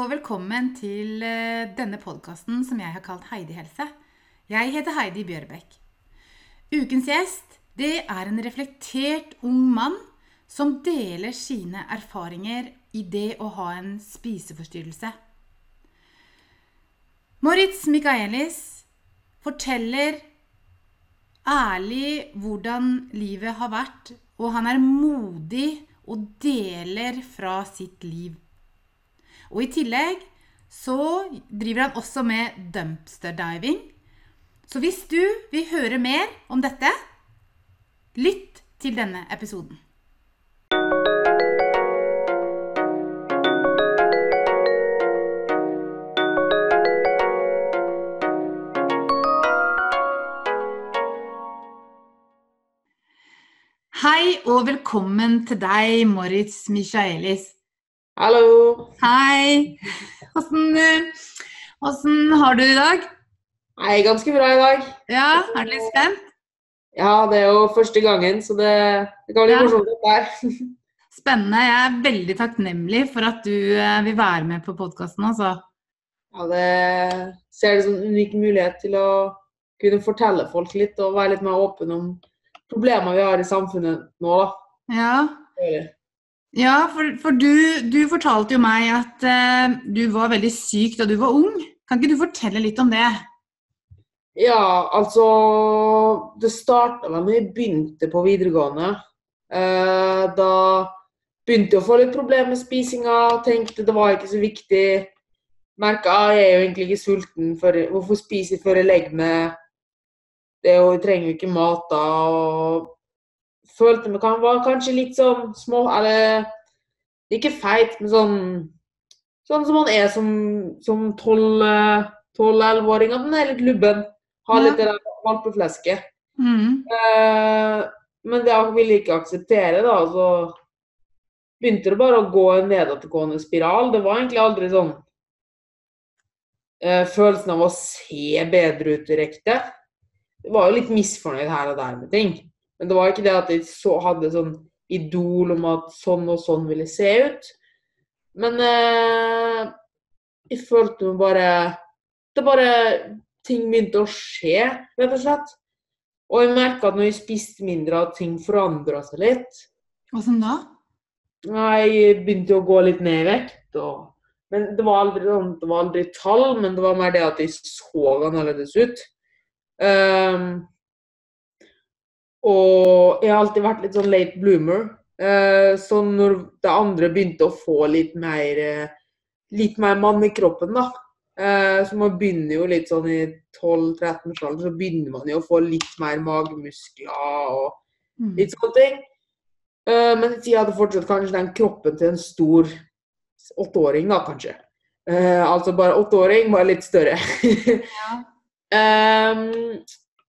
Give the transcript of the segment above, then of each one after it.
og velkommen til eh, denne podkasten som jeg har kalt Heidi helse. Jeg heter Heidi Bjørbekk. Ukens gjest det er en reflektert ung mann som deler sine erfaringer i det å ha en spiseforstyrrelse. Moritz Michaelis forteller ærlig hvordan livet har vært, og han er modig og deler fra sitt liv. Og i tillegg så driver han også med dumpster diving. Så hvis du vil høre mer om dette, lytt til denne episoden. Hei og velkommen til deg, Moritz Michaelis. Hallo. Hei. Åssen åssen har du det i dag? Er ganske bra i dag. Ja, er du litt spent? Ja, det er jo første gangen, så det, det kan bli Ja. morsomt dette her. Spennende. Jeg er veldig takknemlig for at du eh, vil være med på podkasten. Altså. Ja, det ser det som en unik mulighet til å kunne fortelle folk litt og være litt mer åpen om problemer vi har i samfunnet nå, da. Ja, ja for, for du, du fortalte jo meg at uh, du var veldig syk da du var ung. Kan ikke du fortelle litt om det? Ja, altså Det starta vel da jeg begynte på videregående. Uh, da begynte jeg å få litt problemer med spisinga. Tenkte det var ikke så viktig. Merka jeg er jo egentlig ikke sulten. For, hvorfor spiser jeg før jeg legger meg? Det er jo, jeg trenger jo ikke mat da. Og følte meg kan, var kanskje litt sånn små Eller ikke feit, men sånn Sånn som man er som 12-11-åring. At man er litt lubben. Har litt det der valpeflesket. Mm. Eh, men det ville jeg ikke akseptere, da. Så begynte det bare å gå en nedadgående spiral. Det var egentlig aldri sånn eh, følelsen av å se bedre ut direkte. Det var jo litt misfornøyd her og der med ting. Men det var ikke det at jeg så, hadde sånn idol om at sånn og sånn ville se ut. Men eh, jeg følte meg bare Det bare Ting begynte å skje, rett og slett. Og jeg merka at når jeg spiste mindre, at ting forandra seg litt. Åssen da? Jeg begynte å gå litt ned i vekt. Og... Men det var, aldri, sånn- det var aldri tall, men det var mer det at jeg så annerledes ut. Ehm, og jeg har alltid vært litt sånn late bloomer. Eh, så når det andre begynte å få litt mer eh, litt mer mann i kroppen, da. Eh, så man begynner jo litt sånn i 12-13-årsalderen, så begynner man jo å få litt mer magemuskler og Mm. litt sånne ting. Men jeg hadde fortsatt kanskje den kroppen til en stor åtteåring, da kanskje. Altså bare åtteåring, bare litt større. Ja. Ehm,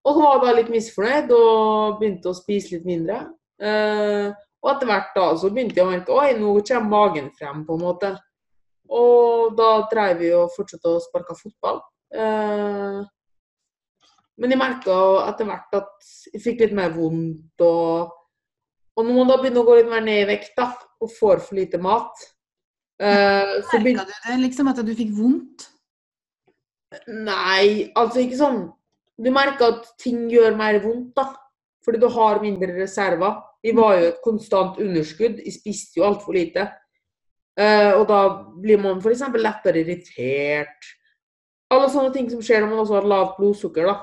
og så var jeg da litt misfornøyd og begynte å spise litt mindre. Eh, og etter hvert da så begynte jeg å merke oi, nå kommer magen frem, på en måte. Og da dreiv vi og fortsatte å sparke fotball. Eh, men jeg merka etter hvert at jeg fikk litt mer vondt. Og, og når man da begynner å gå litt mer ned i vekt da, og får for lite mat eh, Merka begynte du det, liksom, at du fikk vondt? Nei, altså ikke sånn Du merker at ting gjør mer vondt, da. Fordi du har mindre reserver. Vi var jo et konstant underskudd. Vi spiste jo altfor lite. Eh, og da blir man f.eks. lettere irritert. Alle sånne ting som skjer når man også har lavt blodsukker, da.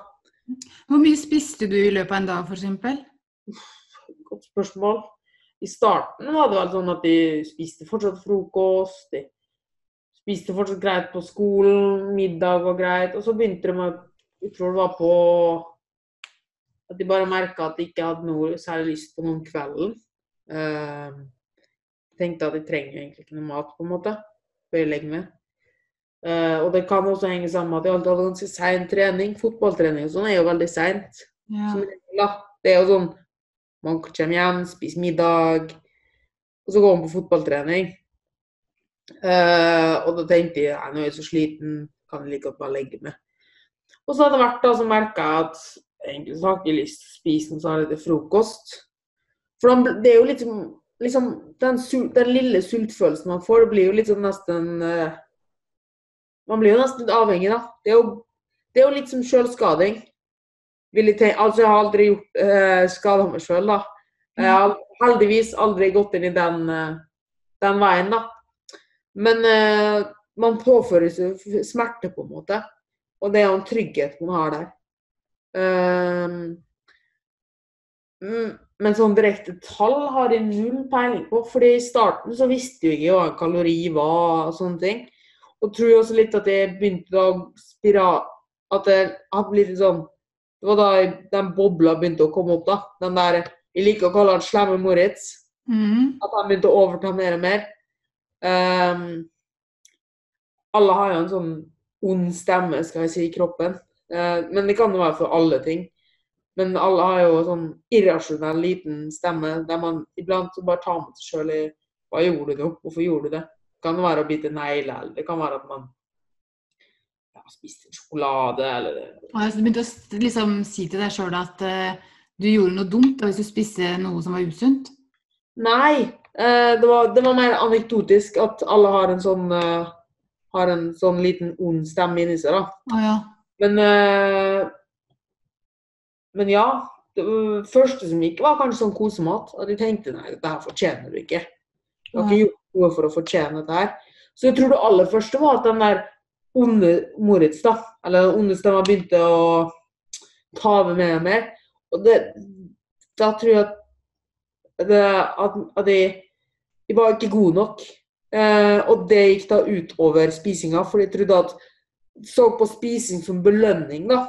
Hvor mye spiste du i løpet av en dag, f.eks.? Godt spørsmål. I starten var det vel sånn at de spiste fortsatt frokost. De spiste fortsatt greit på skolen. Middag var greit. Og så begynte de med Jeg tror det var på At de bare merka at de ikke hadde noe særlig lyst på noe om kvelden. Uh, tenkte at de trenger egentlig ikke noe mat, på en måte, før jeg legger meg. Uh, og det kan også henge sammen med at jeg alltid hadde ganske sein trening. Fotballtrening og sånn er jo veldig seint. Ja. Det er jo sånn Man kommer hjem, spiser middag, og så går man på fotballtrening. Uh, og da tenkte jeg nei, nå er jeg så sliten, kan jeg like godt bare legge meg. Og så hadde hvert da som merka at egentlig så har jeg ikke lyst til å spise noe særlig til frokost. For det er jo litt liksom den, den lille sultfølelsen man får, det blir jo litt sånn nesten eh, Man blir jo nesten litt avhengig, da. Det er jo, det er jo litt som sjølskading. Altså, jeg har aldri gjort uh, skada meg sjøl, da. Jeg har heldigvis aldri gått inn i den, eh, den veien, da. Men eh, man påføres jo smerte, på en måte. Og det er jo en trygghet man har der. Mm, men sånn direkte tall har jeg null peiling på. fordi i starten så visste jeg jo ikke hva en kalori var og sånne ting. Og tror jeg også litt at jeg begynte å spira... At det hadde blitt litt sånn Det var da jeg- den bobla begynte å komme opp, da. Den der Jeg liker å kalle han slemme Moritz. Mm. At han begynte å overta mer og mer. Um, alle har jo en sånn ond stemme, skal jeg si, i kroppen. Eh, men det kan jo være for alle ting. Men alle har jo sånn irrasjonell liten stemme der man iblant bare tar med seg sjøl i Hva gjorde du nå? Hvorfor gjorde du det? Det kan være å bite negler, eller det kan være at man ja, spiste en sjokolade, eller Og Du begynte å liksom si til deg sjøl at uh, du gjorde noe dumt hvis du spiste noe som var usunt. Nei. Uh, det, var, det var mer anekdotisk at alle har en sånn eh, har en sånn liten ond stemme inni seg, da. Ah, ja. Men eh, Men ja. Det øh, første som gikk, var kanskje sånn kosemat. At jeg tenkte nei, dette her fortjener du ikke. Du har ikke gjort noe for å fortjene dette her. Så jeg tror det aller første var at den der onde Moritz, da, eller den onde stemma, begynte å ta over mer og mer. Og det, da tror jeg at, det, at, at jeg, jeg var ikke god nok. Eh, og det gikk da utover spisinga, for jeg trodde at så på spising som belønning, da.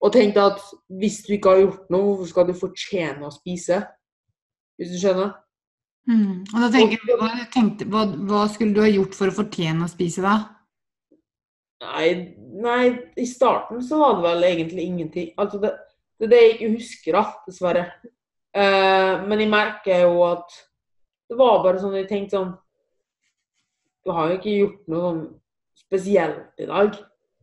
Og tenkte at hvis du ikke har gjort noe, hvorfor skal du fortjene å spise? Hvis du skjønner? Mm. Og da tenker jeg, hva, tenkte, hva, hva skulle du ha gjort for å fortjene å spise da? Nei, nei, i starten så var det vel egentlig ingenting. Altså det, det det jeg ikke husker, da, dessverre. Eh, men jeg merker jo at det var bare sånn jeg tenkte sånn Du har jo ikke gjort noe sånn spesielt i dag.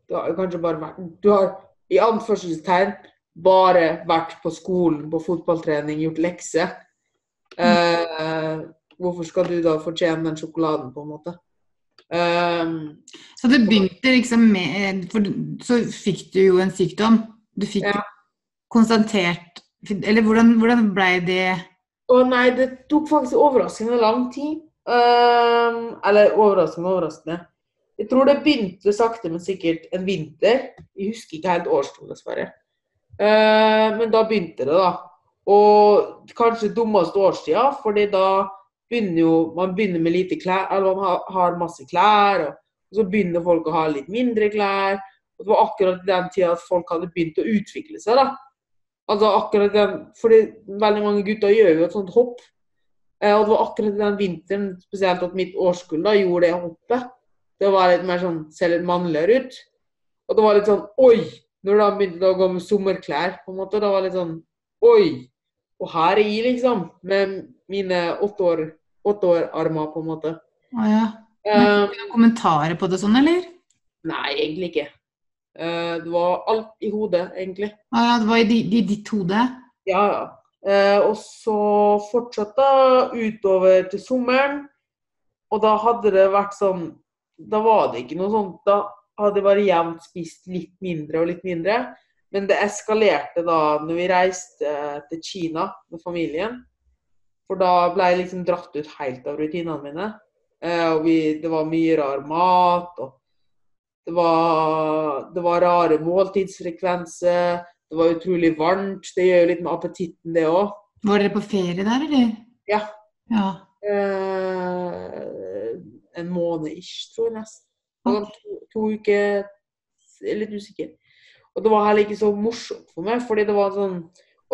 Du har jo kanskje bare vært Du har i anførselstegn bare vært på skolen, på fotballtrening, gjort lekser. Eh, hvorfor skal du da fortjene den sjokoladen, på en måte? Um, Så det begynte liksom med For så fikk du jo en sykdom. Du fikk Ja. konstatert Eller hvordan, hvordan blei det Å nei, det tok faktisk overraskende lang tid. Um, eller overraskende, overraskende. Jeg tror det begynte sakte, men sikkert en vinter. Jeg husker ikke helt årstall, dessverre. Uh, men da begynte det, da. Og kanskje dummeste årstida, fordi da begynner jo Man begynner med lite klær, eller man har, masse klær, og så begynner folk å ha litt mindre klær. Og det var akkurat i den tida at folk hadde begynt å utvikle seg, da. Altså akkurat den, fordi veldig mange gutter gjør jo et sånt hopp. Eh, og det var akkurat den vinteren, spesielt at mitt årskull da, gjorde det hoppet. Det var litt mer sånn, ser litt mannligere ut. Og det var litt sånn oi! Når da begynte å gå med sommerklær, på en måte. Det var litt sånn oi! Og her er jeg, liksom. Med mine åtte år, åtte år armer, på en måte. Å ja. Men, noen kommentarer på det sånn, eller? nei, egentlig ikke. Eh, det var alt i hodet, egentlig. Å ja, det var i, di- i ditt hode? Ja, ja. Eh, og så fortsatte utover til sommeren. Og da hadde det vært sånn Da var det ikke noe sånt. Da hadde jeg bare jevnt spist litt mindre og litt mindre. Men det eskalerte da når vi reiste til Kina med familien. For da ble jeg liksom dratt ut helt av rutinene mine. Eh, og vi, det var mye rar mat. og det var, det var rare måltidsfrekvenser. Det var utrolig varmt. Det gjør jo litt med appetitten, det òg. Var dere på ferie der, eller? Ja. Ja. Eh, en måned ish, tror jeg nesten. To, to uker er litt usikker. Og det var heller ikke så morsomt for meg, fordi det var en sånn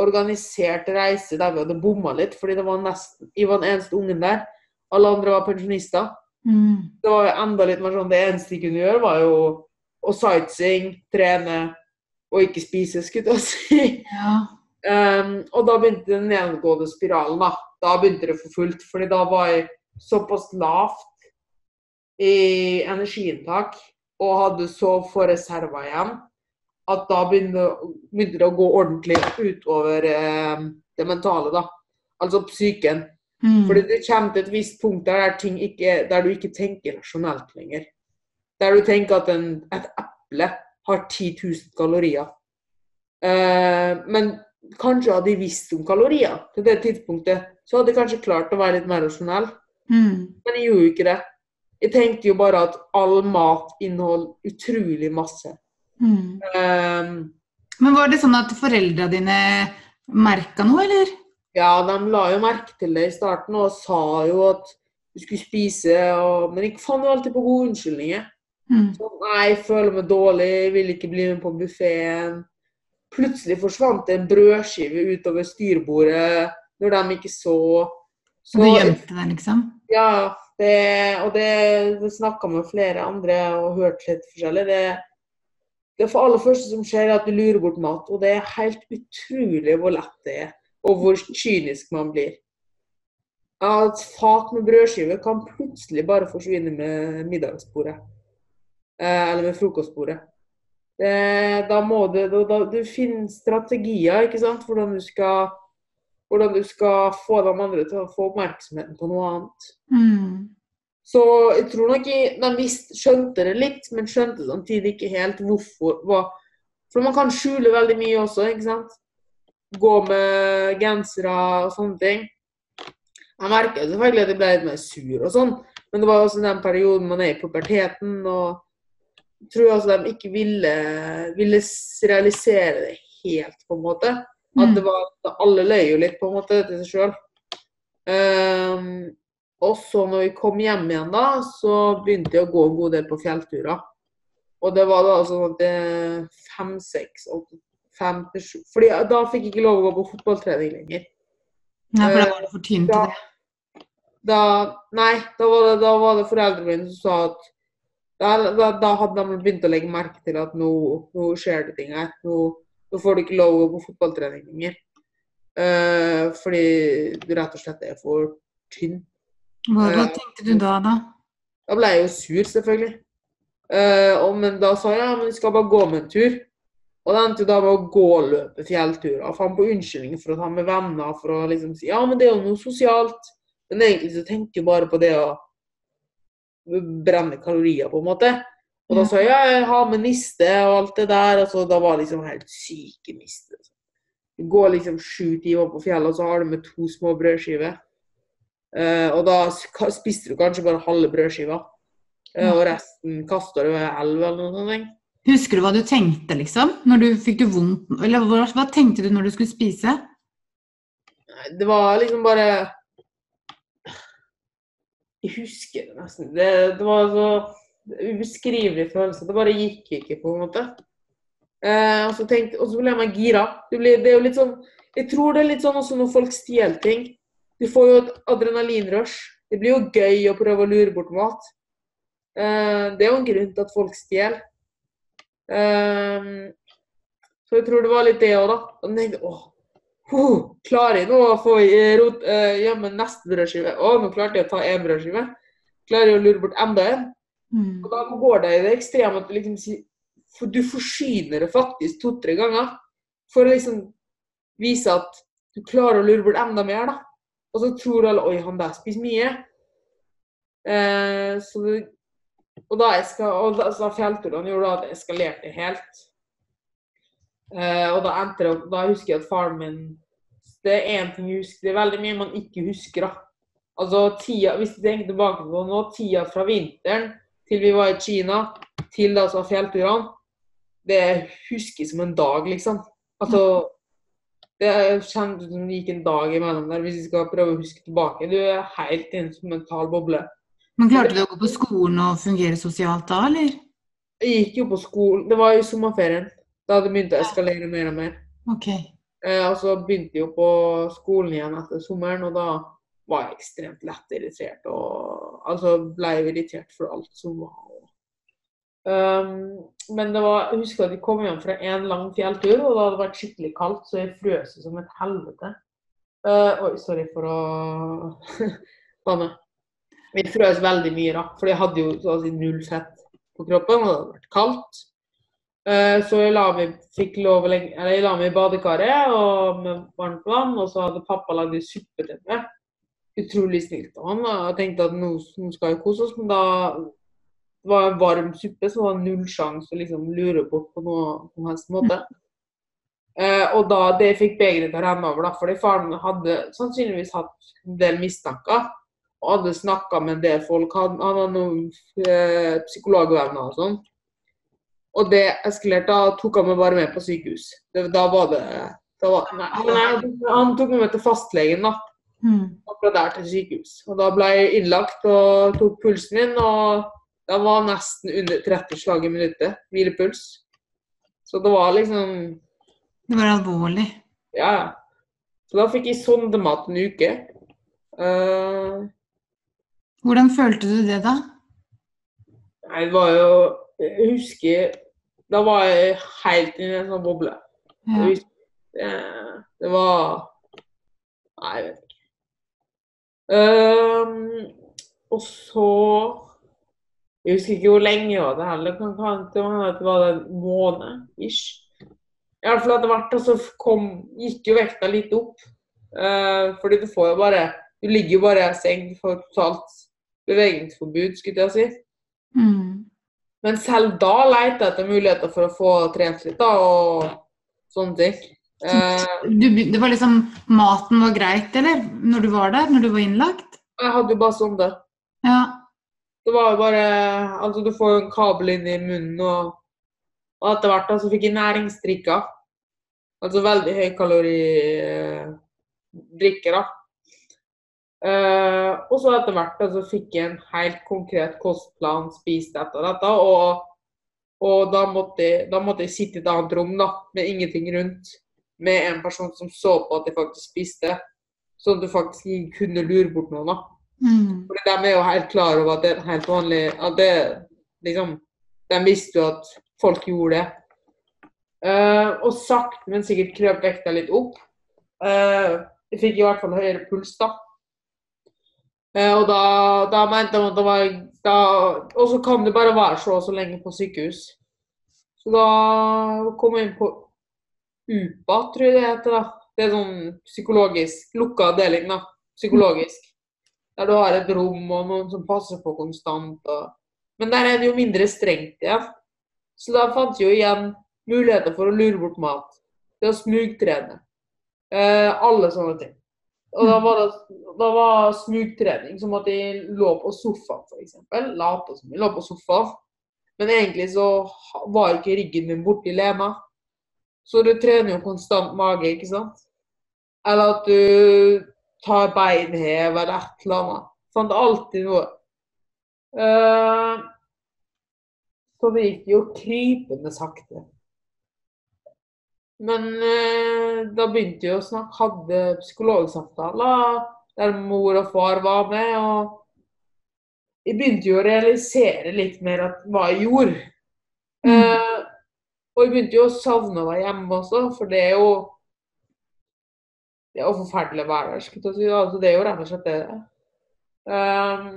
organisert reise der vi hadde bomma litt. Fordi det var nesten Jeg var den eneste ungen der. Alle andre var pensjonister. Mm. Det var jo enda litt mer sånn Det eneste de kunne gjøre, var jo å sightseeing, trene og ikke spise, skulle jeg si. Ja. Um, og da begynte den nedgående spiralen. Da Da begynte det for fullt. fordi da var jeg såpass lavt i energiinntak og hadde så få reserver igjen at da begynte, begynte det å gå ordentlig utover eh, det mentale. da. Altså psyken. Mm. Fordi du kommer til et visst punkt der, ting ikke, der du ikke tenker rasjonelt lenger. Der du tenker at en, et eple har 10 000 kalorier. Eh, men kanskje hadde jeg visst om kalorier til det tidspunktet, så hadde jeg kanskje klart å være litt mer rasjonell. Mm. Men jeg gjorde jo ikke det. Jeg tenkte jo bare at all mat inneholder utrolig masse. Mm. Eh, Men var det sånn at foreldra dine merka noe, eller? Ja, de la jo merke til det i starten og sa jo at du skulle spise, og, men jeg fant jo alltid på gode unnskyldninger. Mm. Sånn, Nei, jeg føler meg dårlig, vil ikke bli med på buffeen. Plutselig forsvant det en brødskive utover styrbordet når de ikke så. Så du gjemte deg, liksom? Ja, det, og det, det snakka med flere andre og hørte litt forskjellig. Det, det for aller første som skjer, er at du lurer bort mat. Og det er helt utrolig hvor lett det er, og hvor kynisk man blir. At fat med brødskive kan plutselig bare forsvinne med middagsbordet. Eh, eller med frokostbordet. Det, da må du, da, da, du finner strategier, ikke sant, hvordan du skal hvordan du skal få de andre til å få oppmerksomheten på noe annet. Mm. Så jeg tror nok jeg, de visst skjønte det litt, men skjønte samtidig ikke helt hvorfor. Hva. For man kan skjule veldig mye også, ikke sant. Gå med gensere og sånne ting. Jeg merka selvfølgelig at jeg ble litt mer sur og sånn, men det var også den perioden man er i puberteten, og jeg tror altså de ikke ville, ville realisere det helt, på en måte. At det var, alle løy jo litt på en måte til seg sjøl. og så når vi kom hjem igjen, da, så begynte jeg å gå en god del på fjellturer. Og det var da sånn at det fem, til sju Fordi da fikk jeg ikke lov å gå på fotballtrening lenger. Nei, for da var du for tynn til det. da, nei, da var, det, da var det foreldrene mine som sa at da, da, da hadde de begynt å legge merke til at nå, nå skjer det ting her. Nå, nå får du ikke lov å gå på fotballtrening lenger. Uh, fordi du rett og slett er for tynn. Hva, hva Eh, tenkte du da, da? Da ble jeg jo sur, selvfølgelig. Uh, og, men da sa jeg ja, men vi skal bare gå med en tur. Og det endte jo da med å gå og løpe fjellturer. Fant på unnskyldninger for å ta med venner. For å liksom si ja, men det er jo noe sosialt. Men egentlig så tenkte jeg bare på det å brenne kalorier, på en måte. Og da sa jeg ja, jeg har med niste og alt det der. Og så da var liksom helt syke niste. Du går liksom sju timer på fjellet, og så har du med to små brødskiver. Uh, og da spiste du kanskje bare halve brødskiva. Uh, og resten kaster du i elva eller noe sånt. Husker du hva du tenkte, liksom? Når du fikk du vondt Eller hva, hva tenkte du når du skulle spise? Det var liksom bare Jeg husker det nesten. Det, det var så ubeskrivelig følelse. Det bare gikk ikke, på en måte. Eh, og så tenkte, og så ble jeg meg gira. Det, ble, det er jo litt sånn Jeg tror det er litt sånn også når folk stjeler ting. Du får jo et adrenalinrush. Det blir jo gøy å prøve å lure bort mat. Eh, det er jo en grunn til at folk stjeler. Eh, så jeg tror det var litt det òg, da. Og tenkte, åh, Huh, klarer jeg nå å få rot, uh, gjemme neste brødskive? Å, nå klarte jeg å ta én brødskive. Klarer jeg å lure bort enda en? Mm. Og da går det i det ekstreme at du liksom sier For du forsyner det faktisk to-tre ganger. For å liksom vise at du klarer å lure bort enda mer, da. Og så tror alle Oi, han der spiser mye. Uh, så det, og da, eska, og da fjellturene gjorde at det eskalerte helt. Eh, og da enter, Da husker jeg at faren min Det er én ting jeg husker. Det er veldig mye man ikke husker, da. Altså tida Hvis du tenker tilbake på nå, tida fra vinteren til vi var i Kina, til da så fjellturene, det husker som en dag, liksom. Altså Det kjennes ut som det gikk en dag imellom der, hvis vi skal prøve å huske tilbake. Du er helt i en mental boble. Men klarte du å gå på skolen og fungere sosialt da, eller? Jeg gikk jo på skolen Det var jo sommerferien. Da det begynt å eskalere mer og mer. Ok. Eh, og så begynte jeg jo på skolen igjen etter sommeren, og da var jeg ekstremt lett irritert. Og altså ble jeg irritert for alt som var. Um, men det var, jeg husker at vi kom hjem fra en lang fjelltur, og da hadde det vært skikkelig kaldt, så jeg frøs som et helvete. Uh, oi, sorry for å banne. Vi frøs veldig mye, da, for jeg hadde jo så å si null fett på kroppen, og det hadde vært kaldt. Eh, Så jeg la meg, lov jeg la meg i badekaret og med varmt vann, og så hadde pappa lagd suppe til meg. Utrolig snilt av han. Jeg tenkte at nå, skal vi kose oss, men da det var en varm suppe, så det var null sjanse å liksom lure bort på noe som helst måte. Uh, og da det fikk begeret til å renne over, da, fordi faren hadde sannsynligvis hatt en del mistanker. Hadde snakka med en del folk. Han, han hadde noen eh, psykologvenner og sånn. Og det eskalerte. Da tok han meg bare med på sykehus. Det, da var det da var, nei, han, han tok meg med til fastlegen, da. Mm. Og fra der til sykehus. Og da ble jeg innlagt og tok pulsen min, og da var nesten under 30 slag i minuttet. Hvilepuls. Så det var liksom Det var alvorlig. Ja, ja. Så da fikk jeg sondemat en uke. Eh, Hvordan følte du det da? nei, det var jo Jeg husker Da var jeg helt i en sånn boble. Ja. det, det var Nei, jeg vet ikke. Um, og så Jeg husker ikke hvor lenge det var det heller. Kan kan det var en måned ish. I hvert fall etter hvert så kom, gikk jo vekta litt opp. Uh, fordi du får jo bare Du ligger jo bare i seng, for totalt bevegelsesforbud, skulle jeg si. Mm. Men selv da leter jeg etter muligheter for å få trent litt, da, og sånne ting. Eh, Du, det var liksom Maten var greit, eller? Når du var der? Når du var innlagt? jeg hadde jo bare sånn det. Ja. Det var jo bare Altså, du får jo en kabel inn i munnen, og, og etter hvert da, så fikk jeg næringsdrikker. Altså veldig høykalori eh, drikker, da. Eh, og så etter hvert altså, så fikk jeg en helt konkret kostplan, spiste dette og dette, og, og da, måtte jeg, da måtte jeg sitte i et annet rom da, med ingenting rundt, med en person som så på at jeg faktisk spiste, sånn at du faktisk ikke kunne lure bort noen. da. Mm. Fordi de er jo helt klar over at det er helt vanlig at det, liksom, De visste jo at folk gjorde det. Uh, og sakte, men sikkert krøp vekta litt opp. Uh, jeg fikk i hvert fall høyere puls, da. Eh, og da, da mente de at det var da, Og så kan det bare være så og så lenge på sykehus. Så da kom jeg inn på UPA, tror jeg det heter. da. Det er sånn psykologisk lukka avdeling, da. Psykologisk. Der du har et rom og noen som passer på konstant. Og... Men der er det jo mindre strengt igjen. Så da fant jeg jo igjen muligheter for å lure bort mat. Det å smugtrene. Eh, alle sånne ting. Og da var det da var smugtrening som at jeg lå på sofaen, f.eks. Lata som jeg lå på sofaen. Men egentlig så var ikke ryggen min borti lema. Så du trener jo konstant mage, ikke sant? Eller at du tar beinhev eller et eller annet. Sant? Alltid noe. Uh, så det gikk jo krypende sakte. Men eh, da begynte jeg å snakke, hadde psykologsamtaler der mor og far var med. Og jeg begynte jo å realisere litt mer at hva jeg gjorde. Eh, og jeg begynte jo å savne å være hjemme også, for det er jo det er jo forferdelig å være der. skulle jeg si. Altså, det er jo rett og slett det. Um,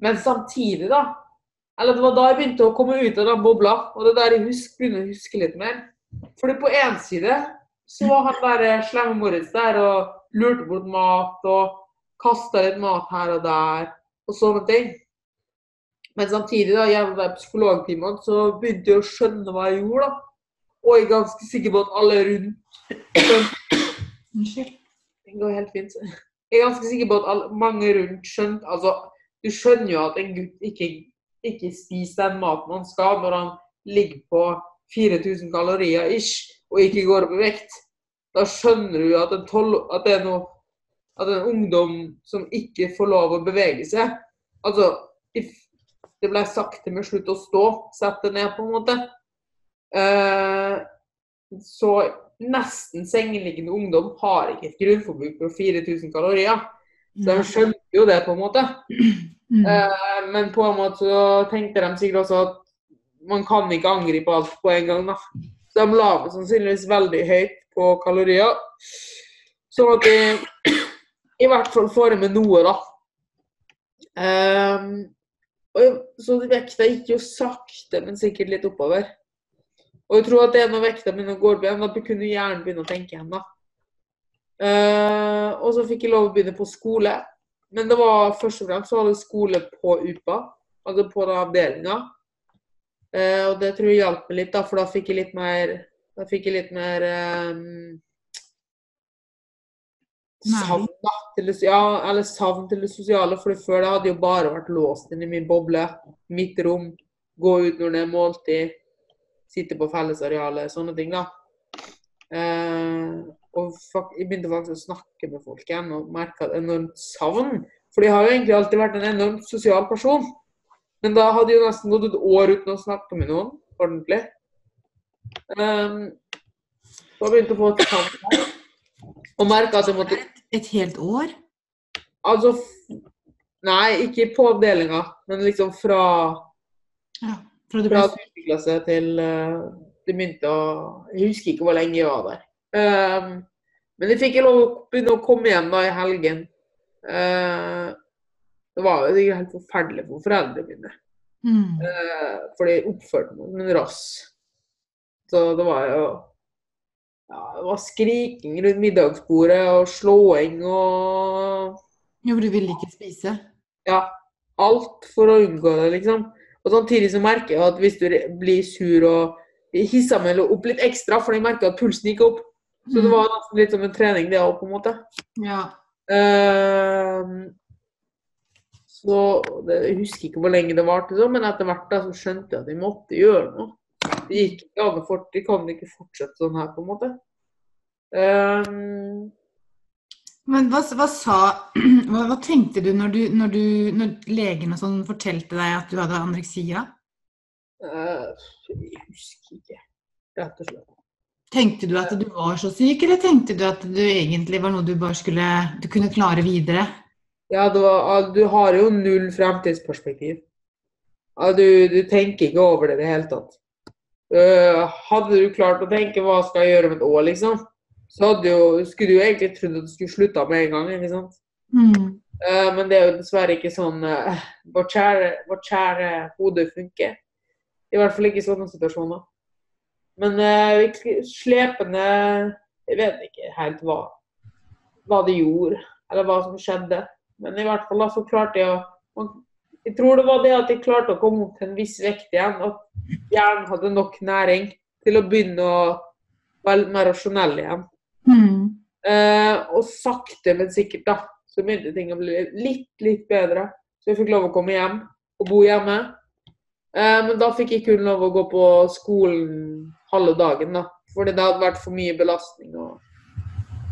men samtidig, da Eller det var da jeg begynte å komme ut av den bobla, og det er der jeg husker, begynner å huske litt mer. Fordi på én side så var han der slemme Moritz der og lurte bort mat og kasta litt mat her og der og sånne ting. Men samtidig, da, gjennom de psykologtimene, så begynte jeg å skjønne hva jeg gjorde. da. Og jeg er ganske sikker på at alle rundt Unnskyld. det går helt fint. Jeg er ganske sikker på at alle, mange rundt skjønte Altså, du skjønner jo at en gutt ikke, ikke spiser den maten han skal når han ligger på 4000 kalorier ish, og ikke går opp i vekt. Da skjønner du at, en tolv, at det er noe At en ungdom som ikke får lov å bevege seg Altså, det ble sagt til meg slutt å stå, sett deg ned, på en måte. Eh, så nesten sengeliggende ungdom har ikke et grunnforbruk på 4000 kalorier. Så de skjønte jo det, på en måte. Mm. Eh, men på en måte så tenkte de sikkert også at man kan ikke angripe alt på en gang. da. Så de la sannsynligvis veldig høyt på kalorier. Sånn at de i hvert fall får i meg noe, da. Um, og så vekta gikk jo sakte, men sikkert litt oppover. Og jeg tror at det er når vekta begynner å gå opp igjen, da kunne hjernen begynne å tenke igjen. da. Uh, og så fikk jeg lov å begynne på skole. Men det var først og fremst så var det skole på UPA. altså på den avdelinga. Eh, og det tror jeg hjalp meg litt, da, for da fikk jeg litt mer Da fikk jeg litt mer eh, savn, da. Til det, ja, eller savn til det sosiale. For før det hadde jo bare vært låst inn i min boble. Mitt rom. Gå ut når det er måltid. Sitte på fellesarealet. Sånne ting, da. Eh, og jeg begynte faktisk å snakke med folk igjen og merka et enormt savn. For jeg har jo egentlig alltid vært en enormt sosial person. Men da hadde jeg jo nesten gått et år uten å snakke med noen ordentlig. Um, jeg begynte å få et savn. Og merka at jeg måtte Et helt år? Altså Nei, ikke på avdelinga, men liksom fra Ja. Fra du ble klasse til uh, det begynte å Jeg husker ikke hvor lenge jeg var der. Um, men jeg fikk lov å begynne å komme hjem da i helgen. Uh, det var jo helt forferdelig for foreldrene mine. mm. Uh, for de oppførte meg som en rass. Så det var jo ja, Det var skriking rundt middagsbordet og slåing og Jo, for du ville ikke spise? Ja, alt for å unngå det, liksom. Og samtidig så merker jeg at hvis du blir sur og hisser meg opp litt ekstra, for jeg merker at pulsen gikk opp. Så det Mm. var litt som en trening, det òg, på en måte. Ja. Ehm, så Jeg husker ikke hvor lenge det varte, men etter hvert da så skjønte jeg at de måtte gjøre noe. Det gikk ikke an å jeg kan ikke fortsette sånn her, på en måte. Um, Men hva, hva sa hva, hva tenkte du når, du når du når legen og sånn fortalte deg at du hadde anoreksia? Uh, jeg husker ikke, rett og slett. Tenkte du at du var så syk, eller tenkte du at du egentlig var noe du bare skulle Du kunne klare videre? Ja, du, du har jo null fremtidsperspektiv. Du, du tenker ikke over det i det hele tatt. Eh, hadde du klart å tenke hva skal jeg gjøre om et år, liksom, så jo, skulle du jo egentlig trodd at du skulle slutta med en gang. ikke sant? Mm. Eh, men det er jo dessverre ikke sånn uh, vårt, kjære, vårt kjære hode funker. I hvert fall ikke i sånne situasjoner. Men uh, slepende Jeg vet ikke helt hva, hva det gjorde, eller hva som skjedde. Men i hvert fall da så klarte jeg å Jeg tror det var det at jeg klarte å komme opp til en viss vekt igjen. At hjernen hadde nok næring til å begynne å være litt mer rasjonell igjen. Mm. Eh, og sakte, men sikkert, da, så begynte ting å bli litt, litt bedre. Så jeg fikk lov å komme hjem og bo hjemme. Eh, men da fikk jeg kun lov å gå på skolen halve dagen, da. Fordi det hadde vært for mye belastning. Og,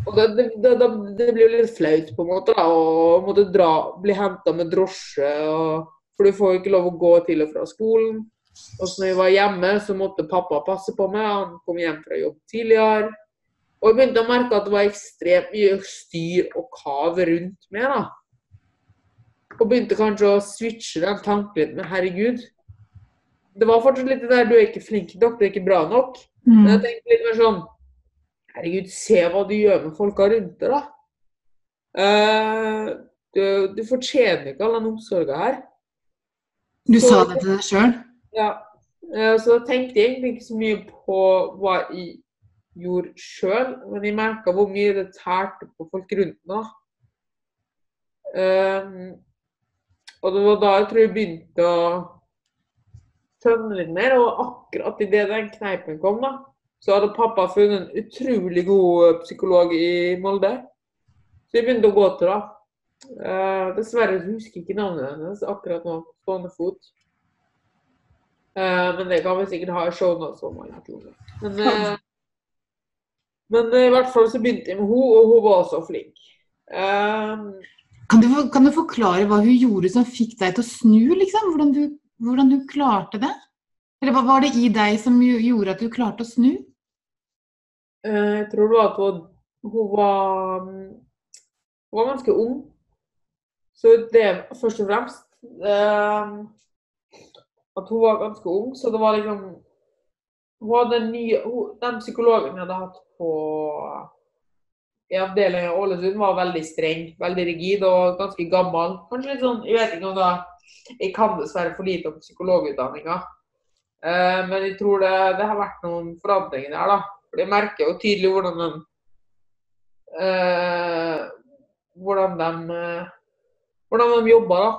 og det, det, det, det, blir jo litt flaut, på en måte, da, å måtte dra, bli henta med drosje. Og, for du får jo ikke lov å gå til og fra skolen. Og så når jeg var hjemme, så måtte pappa passe på meg. Han kom hjem fra jobb tidligere. Og jeg begynte å merke at det var ekstremt mye styr og kav rundt meg. da. Og begynte kanskje å switche den tanken litt med herregud. Det var fortsatt litt det der du er ikke flink nok, du er ikke bra nok. Men jeg Mm. tenkte litt mer sånn Herregud, se hva du gjør med folka rundt deg, da. Uh, du, du fortjener ikke all den omsorga her. Du sa det til deg sjøl? Ja. Uh, Så da tenkte jeg egentlig ikke så mye på hva jeg gjorde sjøl, men jeg merka hvor mye det tærte på folk rundt meg. Um, og det var da jeg tror jeg begynte å tønne litt mer. Og akkurat idet den kneipen kom, da, så hadde pappa funnet en utrolig god eh, psykolog i Molde. Så jeg begynte å gå til, det. Uh, dessverre husker jeg ikke navnet hennes akkurat nå stående fot. Uh, men det kan vi sikkert ha i eller noe. Men, uh, men i hvert fall så begynte jeg med henne, og hun var også flink. Eh, Kan du, kan du forklare hva hun gjorde som fikk deg til å snu, liksom? Hvordan du, hvordan du klarte det? Eller hva var det i deg som gjorde at du klarte å snu? Eh, jeg tror det var at hun, var mm, Hun var ganske ung. Så det først og fremst eh, At hun var ganske ung, så det var liksom Hun hadde en ny hun, Den psykologen jeg hadde hatt på i avdelingen i Ålesund var veldig streng, veldig rigid og ganske gammel. Kanskje litt sånn, Jeg vet ikke om det Jeg kan dessverre for lite om psykologutdanninga. Eh, men jeg tror det, det har vært noen forandringer der, da. For jeg merker jo tydelig hvordan de eh, Hvordan de eh, hvordan de jobber, da.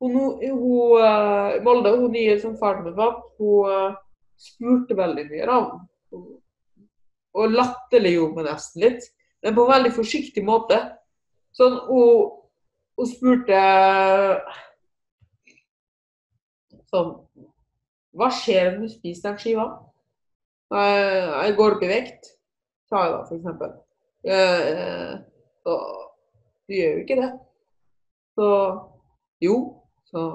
hun, hun, hun eh, Molde, hun nye som faren min var, hun eh, spurte veldig mye. da. Og latterliggjorde meg nesten litt, men på en veldig forsiktig måte. Sånn, hun, hun spurte sånn Hva skjer når du spiser den skiva? Jeg, jeg går opp i vekt, sa jeg da, for eksempel. Eh, så du gjør jo ikke det. Så jo. Så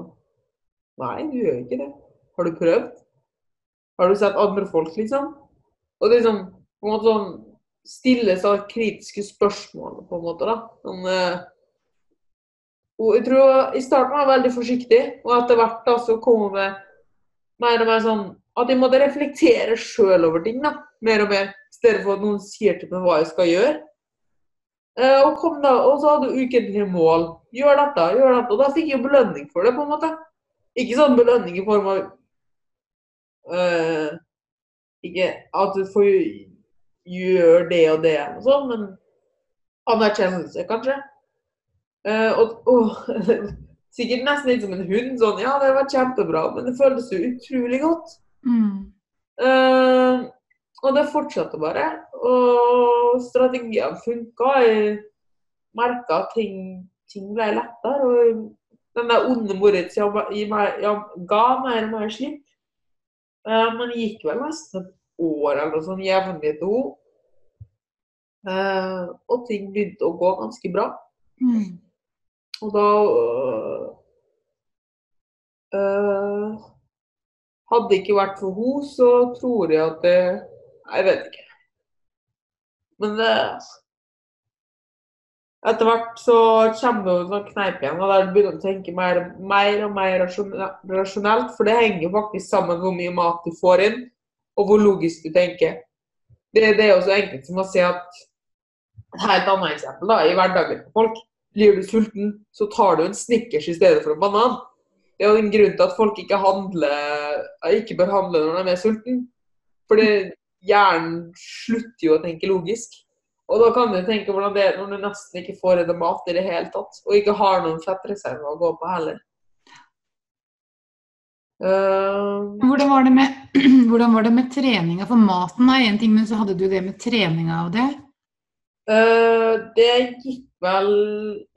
nei, du gjør ikke det. Har du prøvd? Har du sett andre folk, liksom? Og liksom på en måte sånn stille sånn kritiske spørsmål, på en måte, da. Sånn, eh, og jeg tror I starten var jeg veldig forsiktig, og etter hvert da så kom hun med mer og mer sånn at jeg måtte reflektere sjøl over ting. da, Mer og mer. I stedet for at noen sier til meg hva jeg skal gjøre. Eh, og, kom da, og så hadde du ukentlige mål. Gjør dette, gjør dette. Og da fikk jeg belønning for det, på en måte. Ikke sånn belønning i form av uh, Ikke at du får gjøre det og det, og sånn, men anerkjennelse, kanskje. Uh, og, og sikkert nesten litt som en hund. Sånn Ja, det var kjempebra, men det føltes jo utrolig godt. Mm. Uh, og det fortsatte bare. Og strategiene funka. Jeg merka at ting, ting, ble lettere. Og den der onde Moritz ga mer og mer slipp. Uh, men det gikk vel nesten et år eller noe sånt jevnlig til henne. Uh, og ting begynte å gå ganske bra. Mm. Og da øh, Hadde det ikke vært for henne, så tror jeg at det Jeg vet ikke. Men det Etter hvert så kommer det noen kneip igjen, og der begynner du å tenke mer, mer og mer rasjonelt. For det henger jo faktisk sammen med hvor mye mat du får inn, og hvor logisk du tenker. Det, det er jo så enkelt som å si at Et helt annet eksempel da, i hverdagen til folk. Blir du sulten, så tar du en Snickers i stedet for en banan. Det er jo en grunn til at folk ikke, handler, ikke bør handle når de er sulten. Fordi hjernen slutter jo å tenke logisk. Og da kan du tenke hvordan det er når du nesten ikke får i deg mat i det hele tatt, og ikke har noen fettreserver å gå på heller. Uh, hvordan, var det med, hvordan var det med treninga? For maten er én ting, men så hadde du det med treninga og det? Uh, det gikk vel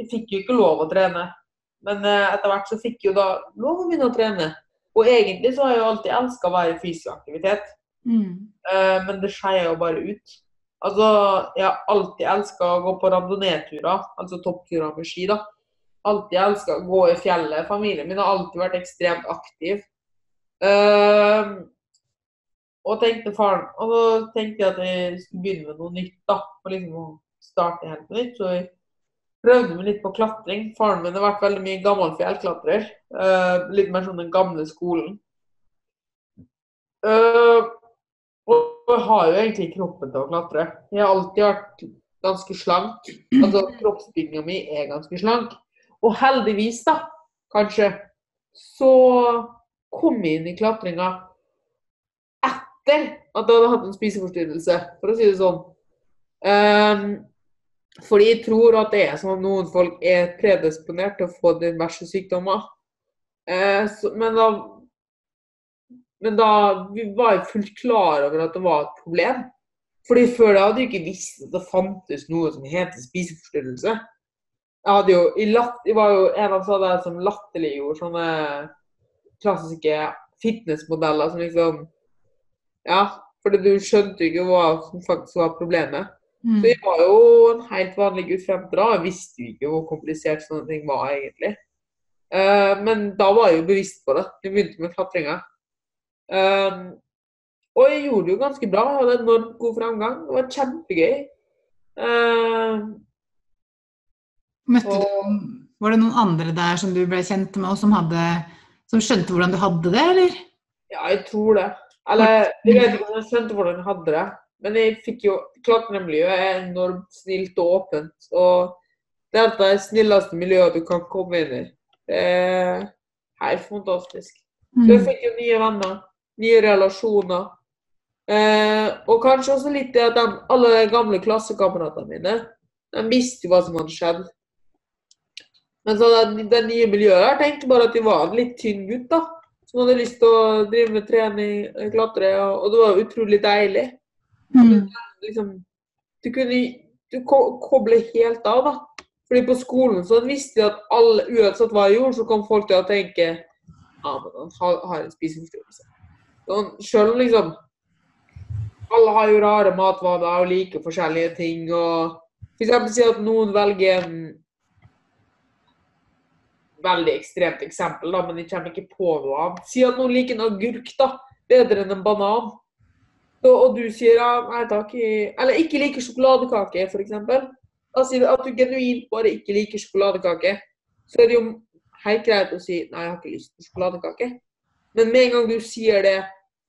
Jeg fikk jo ikke lov å trene. Men eh, etter hvert så fikk jeg jo da lov å begynne å trene. Og egentlig så har jeg jo alltid elska å være i fysisk aktivitet. Mm. Uh, men det skeier jo bare ut. Altså, jeg har alltid elska å gå på randonee-turer, altså toppturer med ski, da. Alltid elska å gå i fjellet. Familien min har alltid vært ekstremt aktiv. Uh, og tenkte faren Og så tenkte jeg at jeg skulle begynne med noe nytt, da. for liksom starte helt på nytt. Så jeg prøvde meg litt på klatring. Faren min har vært veldig mye gammel fjellklatrer. Uh, litt mer sånn den gamle skolen. Uh, og jeg har jo egentlig kroppen til å klatre. Jeg har alltid vært ganske slank. Altså kroppsbygninga mi er ganske slank. Og heldigvis, da, kanskje, så kom jeg inn i klatringa etter at jeg hadde hatt en spiseforstyrrelse, for å si det sånn. Um, fordi jeg tror at det er sånn at noen folk er predisponert til å få diverse sykdommer. Eh, så, men, da, men da vi var jeg fullt klar over at det var et problem. Fordi Før det hadde jeg ikke visst at det fantes noe som heter spiseforstyrrelse. Jeg, hadde jo, jeg var jo en av de som latterliggjorde sånne klassiske fitnessmodeller som liksom Ja, fordi du skjønte jo ikke hva som faktisk var problemet. Mm. Så jeg var jo en helt vanlig gutt frem til da. Jeg visste jo ikke hvor komplisert sånne ting var egentlig. Uh, men da var jeg jo bevisst på det. Jeg begynte med klatringa. Uh, og jeg gjorde det jo ganske bra. Jeg hadde enormt god framgang. Det var kjempegøy. Uh, Møtte og... du, Var det noen andre der som du ble kjent med, og som, hadde, som skjønte hvordan du hadde det, eller? Ja, jeg tror det. Eller jeg vet ikke om jeg skjønte hvordan jeg hadde det. Men jeg fikk jo Klatremiljøet er enormt snilt og åpent. Og det er det snilleste miljøet du kan komme inn i. Det er helt fantastisk. Så jeg mm. fikk jo nye venner, nye relasjoner. Eh, og kanskje også litt det at de, alle de gamle klassekameratene mine de visste jo hva som hadde skjedd. Men så det, det nye miljøet der, tenkte bare at de var en litt tynn gutt, da. Som hadde lyst til å drive med trening, klatre, og, og det var utrolig deilig. Mm. Liksom, du kunne du ko- koble helt av, da. Fordi på skolen så visste de at alle, uansett hva jeg gjorde, så kom folk til å tenke ja, men han har, en spiseforstyrrelse. Sjøl liksom Alle har jo rare matvaner og liker forskjellige ting. og eksempel si at noen velger en veldig ekstremt eksempel, da, men jeg kommer ikke på noe annet. Si at noen liker en agurk da, bedre enn en banan. Så, og du sier ja, nei takk, eller ikke liker sjokoladekake, f.eks. Du at du genuint bare ikke liker sjokoladekake. Så er det jo helt greit å si nei, jeg har ikke lyst på sjokoladekake. Men med en gang du sier det,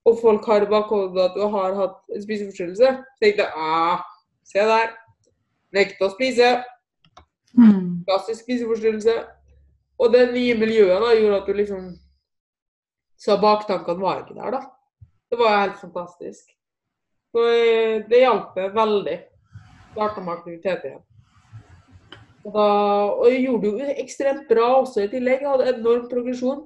og folk har bakhodet at du har hatt en spiseforstyrrelse, så tenker jeg ah, se der. Nekte å spise. Mm. Klassisk spiseforstyrrelse. Og det nye miljøet da, gjorde at du liksom Så baktankene var ikke der, da. Det var helt fantastisk. Så eh, det hjalp veldig. Starta med aktivitet igjen. Og, da, og jeg gjorde det jo ekstremt bra også i tillegg. Jeg hadde enorm progresjon.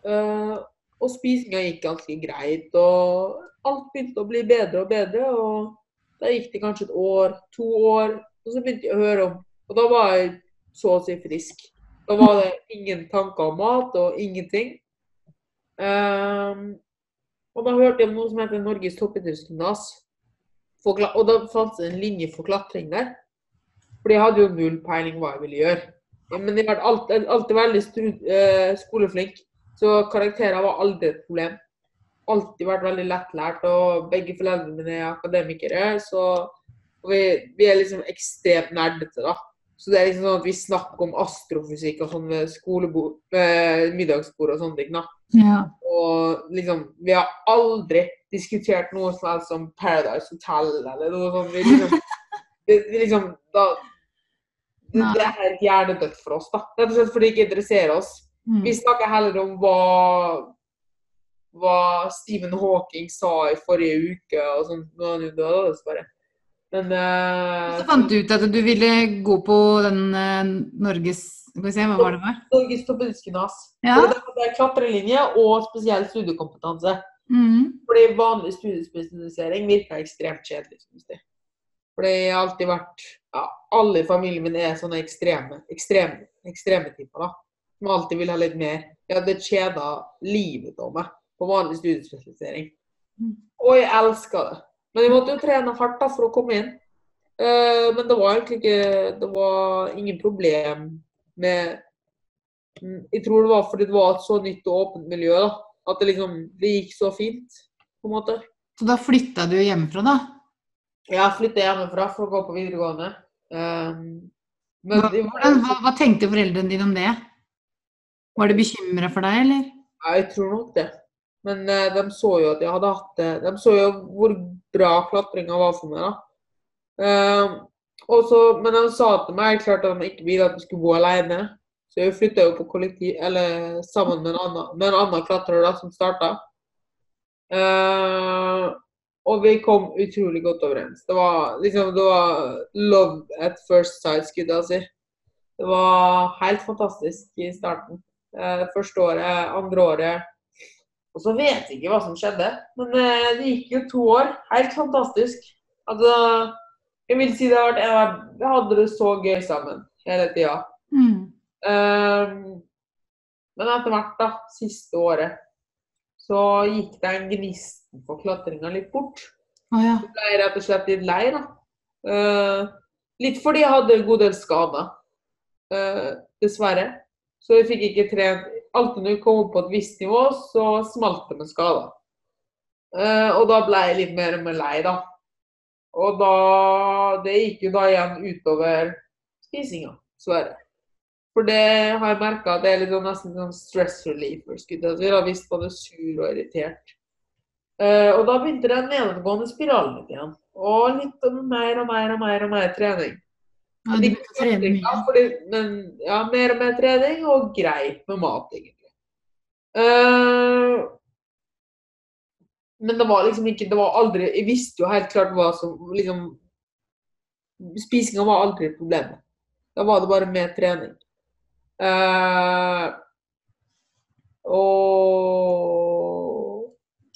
Uh, og spisinga gikk ganske greit. Og alt begynte å bli bedre og bedre. Og da gikk det kanskje et år, to år, og så begynte jeg å høre om Og da var jeg så å si frisk. Da var det ingen tanker om mat og ingenting. Ehm, og da hørte jeg om noe som heter Norges toppidrettsgymnas. Og da fantes det en linje for klatring der. For jeg hadde jo null peiling hva jeg ville gjøre. Men jeg har alltid, alltid veldig eh, skoleflink, så karakterer var aldri et problem. Alltid vært veldig lettlært, og begge foreldrene mine er akademikere, så vi, vi er liksom ekstremt nerdete, da. Så det er liksom sånn at vi snakker om astrofysikk og sånn ved skolebord, middagsbord og sånne ting, da. Ja. Og liksom, vi har aldri diskutert noe som helst som Paradise Hotel eller noe sånt. Vi liksom, det, det liksom da, det, det er hjernedødt for oss, da. Rett og slett fordi det ikke interesserer oss. Mm. Vi snakker heller om hva, hva Stephen Hawking sa i forrige uke og sånt. Nå er han jo død, dessverre. Men uh, Så fant du ut at du ville gå på den uh, Norges Skal vi se, hva var det for? Norges toppidrettsgymnas. Ja. Det er klatrelinje og spesiell studiekompetanse. Mm. Fordi vanlig studiespesialisering virker ekstremt kjedelig. Fordi jeg har alltid vært ja, Alle i familien min er sånne ekstreme ekstreme, ekstreme typer. da. Som alltid vil ha litt mer. Jeg hadde kjeda livet av meg på vanlig studiespesialisering. Mm. Og jeg elska det. Men jeg måtte jo trene hardt da for å komme inn. Uh, men det var egentlig ikke Det var ingen problem med Mm, Jeg tror det var fordi det var et så nytt og åpent miljø. da. At det liksom Det gikk så fint, på en måte. Så da flytta du hjemmefra, da? Jeg flytta hjemmefra for å gå på videregående. Uh, men Hva, hva, hva tenkte foreldrene dine om det? Var de bekymra for deg, eller? Ja, jeg tror nok det. Men eh, de så jo at jeg hadde hatt det. De så jo hvor bra klatringa var for meg. da. Um, og men de sa til meg klart at de ikke ville at jeg skulle bo alene. Så jeg flytta jo på kollektiv, eller sammen med en annen, med en annen klatrer da, som starta. Uh, og vi kom utrolig godt overens. Det var liksom det var love at first sight, skulle jeg si. Det var helt fantastisk i starten. Eh, første året, andre året. Og så vet jeg ikke hva som skjedde, men eh, det gikk jo to år. Helt fantastisk. Altså, jeg vil si det har vært Vi hadde det så gøy sammen hele tida. Mm. Ehm, men etter hvert, da, siste året, så gikk den gnisten for klatringa litt bort. Oh, ja. Jeg ble rett og slett litt lei, da. Uh, litt fordi jeg hadde en god del skader, uh, dessverre. Så jeg fikk ikke trent Alltid når vi kom opp på et visst nivå, så smalt det med skader. Eh, og da ble jeg litt mer og mer lei, da. Og da Det gikk jo da igjen utover spisinga, dessverre. For det har jeg merka det er litt sånn, nesten sånn stress reliever. skulle jeg si, både sur og irritert. Eh, og da begynte den nedadgående spiralen litt igjen. Og litt mer og mer og mer og mer trening. Ja de begynte å trene mye. Fordi, men ja, mer og mer trening og greit med mat, egentlig. Uh, men det var liksom ikke Det var aldri Jeg visste jo helt klart hva som liksom Spisinga var aldri problemet. Da var det bare mer trening. Uh, og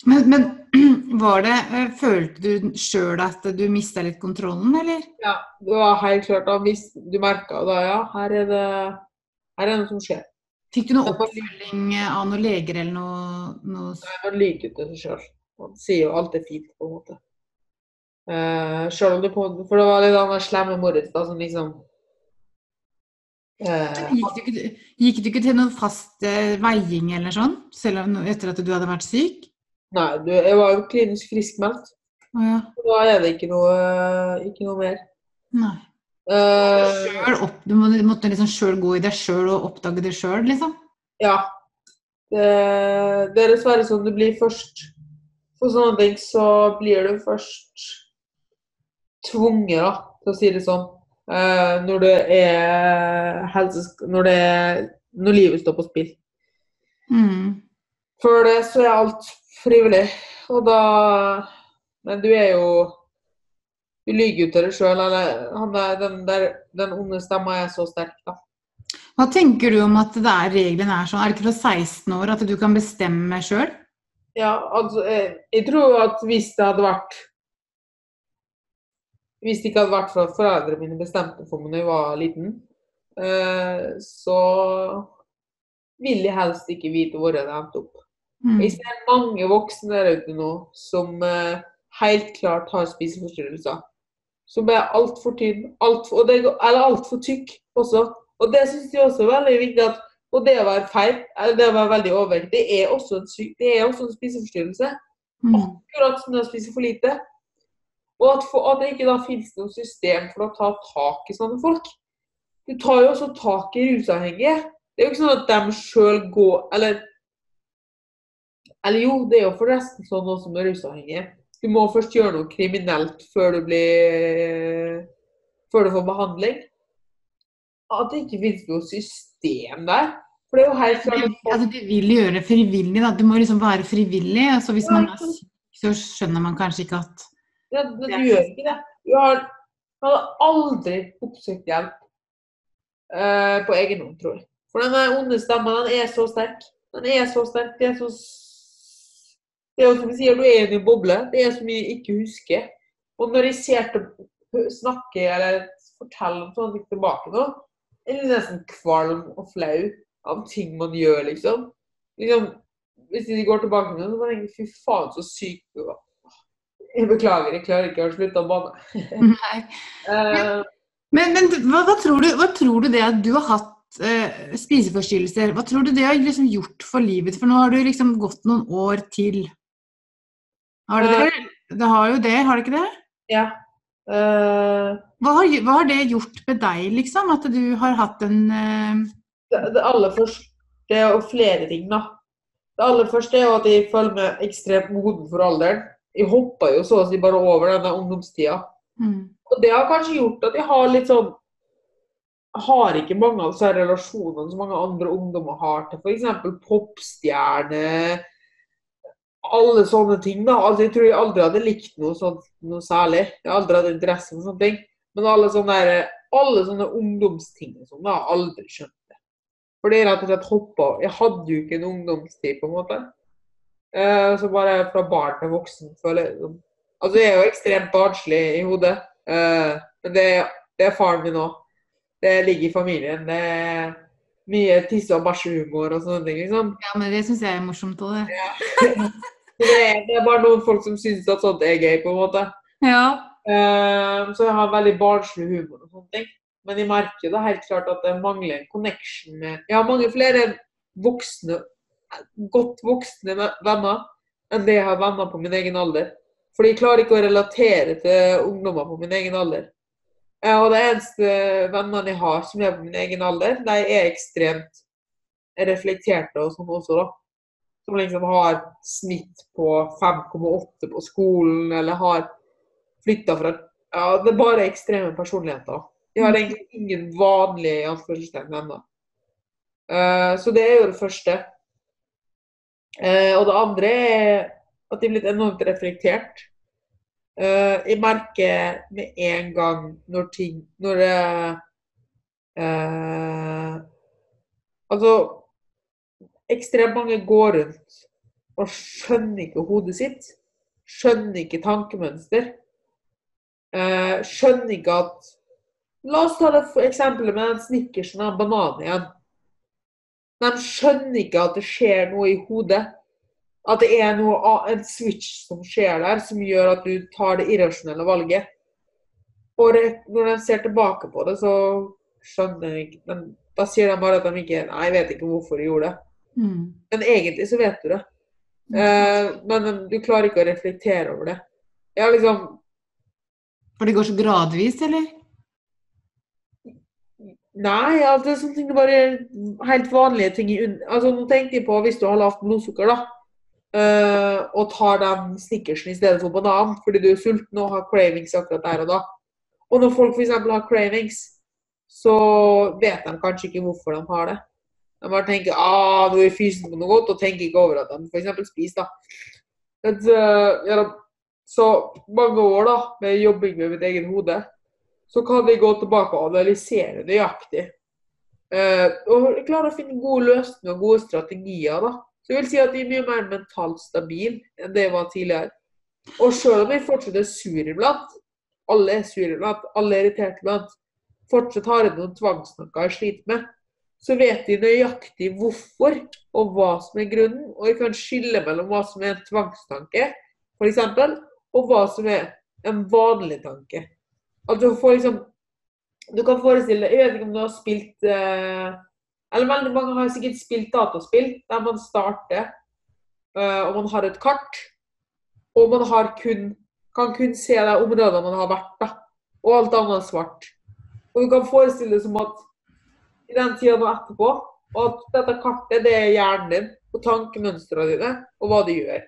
Men, men var det eh, Følte du sjøl at du mista litt kontrollen, eller? ja, det var helt klart da hvis du merka da, ja, her er det her er det noe som skjer. Fikk du noe oppfølging av noen leger eller noe, noe Nei, Man lyver til seg sjøl. Man sier jo alt er fint, på en måte. Uh, selv om det på, For det var litt av den slemme da, som liksom eh, gikk du, ikke, gikk du ikke til noen fast eh, veiing eller sånn, selv om etter at du hadde vært syk? Nei, du, jeg var jo klinisk friskmeldt. Ja. Da er det ikke noe, ikke noe mer. Nei. Uh, opp, du må- du måtte liksom sjøl gå i deg sjøl og oppdage det sjøl, liksom? ja. Det, det er dessverre sånn det blir først. For sånne ting så blir du først tvunget, da, til å si det sånn. Uh, når det er helsesk... Når, det når livet står på spill. Mm. Før det så er alt frivillig. Og da Men du er jo Du lyver jo til deg sjøl, eller den, der, den onde stemma er så sterk, da. Hva tenker du om at det er, reglene er sånn? Er det ikke fra 16 år at du kan bestemme sjøl? Ja, altså jeg, jeg tror at hvis det hadde vært Hvis det ikke hadde vært for at foreldrene mine bestemte for meg da jeg var liten, eh, så vil jeg helst ikke vite hvor jeg hadde endt opp. Mm. Jeg ser mange voksne der ute nå som eh, helt klart har spiseforstyrrelser. Som er altfor tynn, alt for, det, eller altfor tykk også. Og det syns jeg også er veldig viktig at og det å være feil, eller det å være veldig overvektig, det er også en syk, det er også en spiseforstyrrelse. Mm. Akkurat som det å spise for lite. Og at, for, at det ikke da finnes noe system for å ta tak i sånne folk. Du tar jo også tak i rusavhengige. Det er jo ikke sånn at de sjøl går Eller eller jo, det er jo forresten sånn også med rusavhengige. Du må først gjøre noe kriminelt før du blir Før du får behandling. At det ikke finnes noe system der. For det er jo helt fra Altså, Du vil gjøre det frivillig, da. Du må liksom være frivillig. Altså, hvis man er syk, så skjønner man kanskje ikke at Ja, det, du gjør ikke det. Du har, hadde aldri oppsøkt hjelp uh, på egen hånd, tror jeg. For den onde stemmen, den er så sterk. Den er så sterk. Det er så Det er jo som vi sier, du er i en boble. Det er så mye jeg ikke husker. Og når jeg ser til snakke eller fortelle om sånne ting tilbake nå, jeg nesten kvalm og flau av ting man gjør, liksom. liksom hvis de går tilbake nå, så tenker jeg fy faen, så syk du var. Jeg beklager, jeg klarer ikke å slutte å banne. Nei. Eh, Men, men hva, hva, tror du, hva tror du det at du har hatt eh, spiseforstyrrelser, hva tror du det har liksom gjort for livet? For nå har du liksom gått noen år til. Har det det? Det har jo det, har det ikke det? ja. Uh, Hva har, hva har det gjort med deg, liksom? At du har hatt en uh... det, det aller første det er jo flere ting, da. Det aller første er jo at jeg føler meg ekstremt moden for alderen. Jeg hoppa jo så å si bare over denne ungdomstida. mm, Og det har kanskje gjort at jeg har litt sånn Har ikke mange av disse relasjonene som mange andre ungdommer har til f.eks. popstjerne. Alle sånne ting, da. Altså, jeg tror jeg aldri hadde likt noe sånt noe særlig. Jeg har aldri hatt interesse for sånne ting. Men alle sånne, der, alle sånne ungdomsting og sånn, har aldri skjønt det. Fordi rett og slett hoppa Jeg hadde jo ikke en ungdomstid, på en måte. Eh, så bare fra barn til voksen, føler jeg. sånn. Altså, jeg er jo ekstremt barnslig i hodet. Eh, men det, det er faren min òg. Det ligger i familien. Det er mye tisse- og bæsjehumor og sånne ting. liksom. Ja, men det syns jeg er morsomt òg, det. Ja. Det er, det er bare noen folk som syns at sånt er gøy, på en måte. Ja. Eh, så jeg har veldig barnslig humor og sånne ting. Men jeg merker da helt klart at det mangler en connection med Jeg har mange flere voksne, godt voksne venner enn det jeg har venner på min egen alder. Fordi jeg klarer ikke å relatere til ungdommer på min egen alder. Eh, og de eneste vennene jeg har som er på min egen alder, de er ekstremt reflekterte og sånn også, da. Som liksom har snitt på 5,8 på skolen, eller har flytta fra Ja, det er bare ekstreme personligheter. Jeg har egentlig ingen vanlige anførselstegn venner. Eh, så det er jo det første. Eh, og det andre er at jeg er blitt enormt reflektert. Eh, jeg merker med en gang når ting Når uh, uh, Altså Ekstremt mange går rundt og skjønner ikke hodet sitt. Skjønner ikke tankemønster. Skjønner ikke at La oss ta det eksempelet med den snickersen av bananen igjen. De skjønner ikke at det skjer noe i hodet. At det er noe, en switch som skjer der, som gjør at du tar det irrasjonelle valget. Og når de ser tilbake på det, så skjønner de ikke Da sier de bare at de ikke Nei, jeg vet ikke hvorfor de gjorde det. Mm. Men egentlig så vet du det. Eh, men du klarer ikke å reflektere over det. Har liksom For det går så gradvis, eller? Nei, altså, det er sånne ting bare helt vanlige ting i. Altså, nå tenker jeg på hvis du har lavt blodsukker, da. Eh, og tar den snickersen i stedet for banan fordi du er sulten og har cravings akkurat der og da. Og når folk f.eks. har cravings, så vet de kanskje ikke hvorfor de har det. De bare tenker ah, nå er fysen på noe godt, og tenker ikke over at de f.eks. spiser. da. Et, uh, ja, så mange år da, med jobbing med mitt eget hode, så kan vi gå tilbake og analysere nøyaktig. Uh, og klare å finne gode løsninger og gode strategier. da. Så jeg vil si at jeg er mye mer mentalt stabil enn det jeg var tidligere. Og selv om jeg fortsatt er sur iblant, alle er sur iblant, alle er irritert iblant, fortsatt har jeg noen tvangstanker jeg sliter med, så vet jeg nøyaktig hvorfor og hva som er grunnen, og jeg kan skille mellom hva som er en tvangstanke, f.eks., og hva som er en vanlig tanke. Altså for liksom Du kan forestille deg Jeg vet ikke om du har spilt eh, Eller veldig mange har sikkert spilt dataspill der man starter eh, og man har et kart. Og man kun, kan kun se de områdene man har vært, da. Og alt annet er svart. Og du kan forestille deg som at i den tida nå etterpå, og at dette kartet det er hjernen din og tankemønstrene dine og hva du gjør.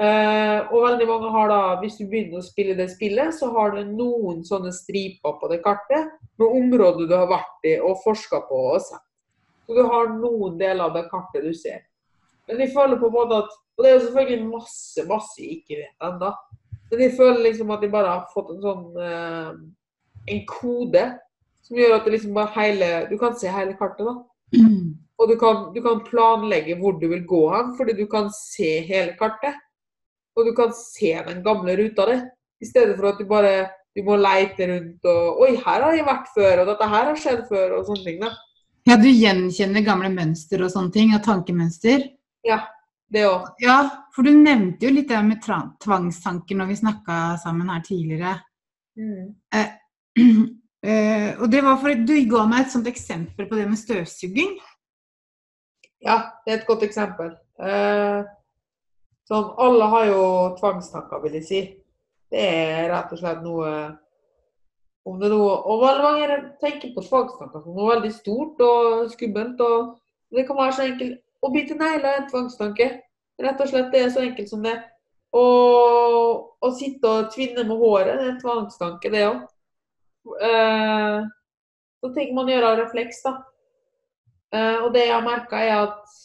Uh, og veldig mange har da, hvis du begynner å spille det spillet, så har du noen sånne striper på det kartet med områder du har vært i og forska på og sett. Så du har noen deler av det kartet du ser. Men jeg føler på en måte at Og det er jo selvfølgelig masse, masse jeg ikke vet ennå. Men jeg føler liksom at jeg bare har fått en sånn eh, En kode som gjør at det liksom bare hele Du kan se hele kartet, da. Og du kan, du kan planlegge hvor du vil gå hen, fordi du kan se hele kartet. Og du kan se den gamle ruta di, i stedet for at du bare du må leite rundt og Oi, her har jeg vært før, og dette her har skjedd før, og sånne ting. da. Ja, du gjenkjenner gamle mønster og sånne ting, og tankemønster. Ja, det òg. Ja, for du nevnte jo litt det med tvangstanker når vi snakka sammen her tidligere. Mm. Eh, og det var for Du ga meg et sånt eksempel på det med støvsuging. Ja, det er et godt eksempel. Eh, sånn, alle har jo tvangstanker, vil jeg si. Det er rett og slett noe om det er Og veldig mange tenker på tvangstanker som noe veldig stort og skummelt. og Det kan være så enkelt Å bite negler er en tvangstanke. Rett og slett det er så enkelt som det. Og å sitte og tvinne med håret det er en tvangstanke, det òg. Eh, så ting man gjør av refleks, da. Eh, og det jeg har merka, er at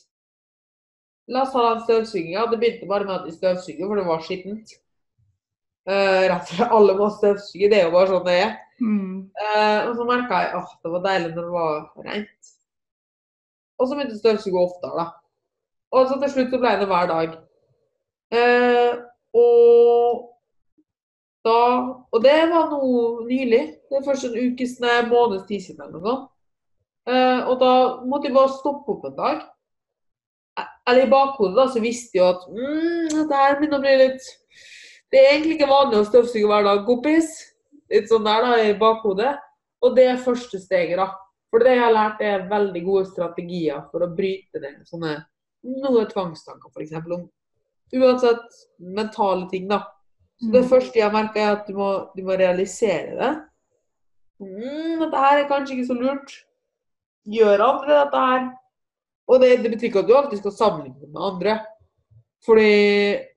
La oss ta den støvsuginga. Det begynte bare med at de støvsuger, for det var skittent. Uh, rett og slett alle må støvsuge. Det er jo bare sånn det er. Mm. Eh, og så merka jeg at det var deilig når det var rent. Og så begynte størrelsen å gå oftere. Og så til slutt så ble det hver dag. Eh, og da Og det var noe nylig. Det er først en ukes, nei, måneds tid siden eller noe sånt. Eh, og da måtte jeg bare stoppe opp en dag. Eller i bakhodet da, så visste jeg at mm, dette her begynner å bli litt Det er egentlig ikke vanlig å støvsuge hver dag, kompis. Litt sånn der da, i bakhodet. Og det er første steget, da. For det jeg har lært, er veldig gode strategier for å bryte ned sånne noen tvangstanker, f.eks. om uansett mentale ting, da. Så det Mm. første jeg merker, er at du må, du må realisere det. Mm, dette her er kanskje ikke så lurt. Gjør andre dette her? Og det, det betyr ikke at du alltid skal sammenligne med andre. Fordi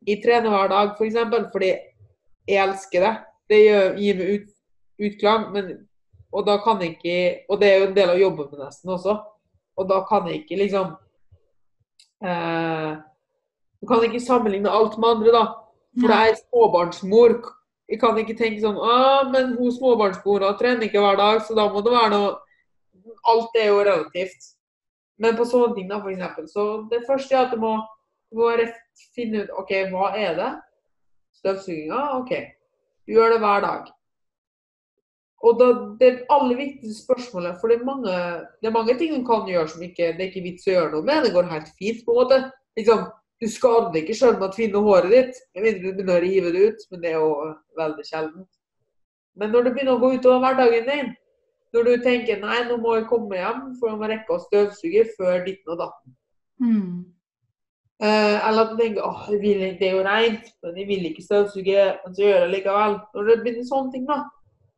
jeg trener hver dag, f.eks. For fordi jeg elsker det. Det gjør, gir meg ut, utklang. Men, og da kan jeg ikke Og det er jo en del av jobben min nesten også. Og da kan jeg ikke liksom eh, Du kan ikke sammenligne alt med andre, da. For det er småbarnsmor. Jeg kan ikke tenke sånn Å, men hun småbarnsmora trener ikke hver dag, så da må det være noe Alt er jo relativt. men på sånne ting, da, for eksempel. Så det første er at du må, du må finne ut OK, hva er det? Støvsuginga? OK. Du gjør det hver dag. Og da, det aller viktigste spørsmålet For det er, mange, det er mange ting du kan gjøre som ikke, det er ikke vits å gjøre noe med. Det går helt fint. på en måte. Liksom, du skader deg ikke selv med å tvinne håret ditt, med mindre du begynner å rive det ut. Men det er jo veldig sjelden. Men når det begynner å gå utover hverdagen din, når du tenker nei, nå må jeg komme hjem for jeg må rekke å støvsuge før ditten og datten. Mm. Eh, eller at du tenker åh, jeg det er jo rent, men jeg vil ikke støvsuge, men så gjør jeg det likevel. Når det begynner sånne ting, da,